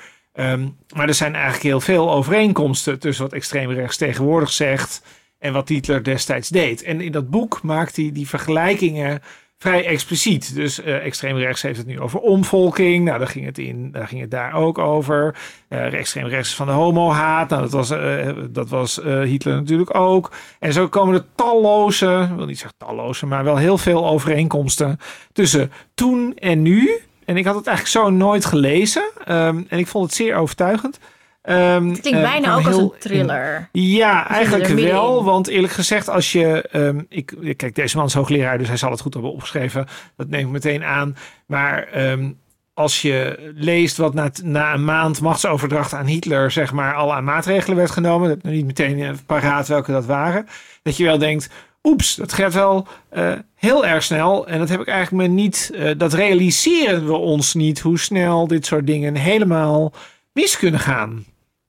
Maar er zijn eigenlijk heel veel overeenkomsten tussen wat extreem rechts tegenwoordig zegt en wat Hitler destijds deed. En in dat boek maakt hij die vergelijkingen vrij expliciet. Dus eh extreem rechts heeft het nu over omvolking. Nou, daar ging het, in, daar ging het daar ook over. Eh extreem rechts van de homohaat. Nou, dat was, eh, dat was Hitler natuurlijk ook. En zo komen er talloze, wil niet zeggen talloze, maar wel heel veel overeenkomsten tussen toen en nu. En ik had het eigenlijk zo nooit gelezen. Ehm, en ik vond het zeer overtuigend. Ehm, Het klinkt eh, bijna ook als een thriller. ja, eigenlijk wel. Want eerlijk gezegd, als je. ehm, ik, kijk, deze man is hoogleraar, dus hij zal het goed hebben opgeschreven. Dat neem ik meteen aan. Maar ehm, als je leest wat na, na een maand machtsoverdracht aan Hitler, zeg maar, al aan maatregelen werd genomen. Dat niet meteen eh, paraat welke dat waren. Dat je wel denkt. Oeps, dat gaat wel eh, heel erg snel. En dat heb ik eigenlijk me niet. dat realiseren we ons niet hoe snel dit soort dingen helemaal mis kunnen gaan.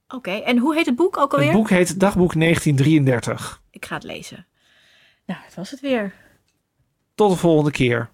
Oké, en hoe heet het boek ook alweer? Het boek heet Dagboek 1933. Ik ga het lezen. Nou, dat was het weer. Tot de volgende keer.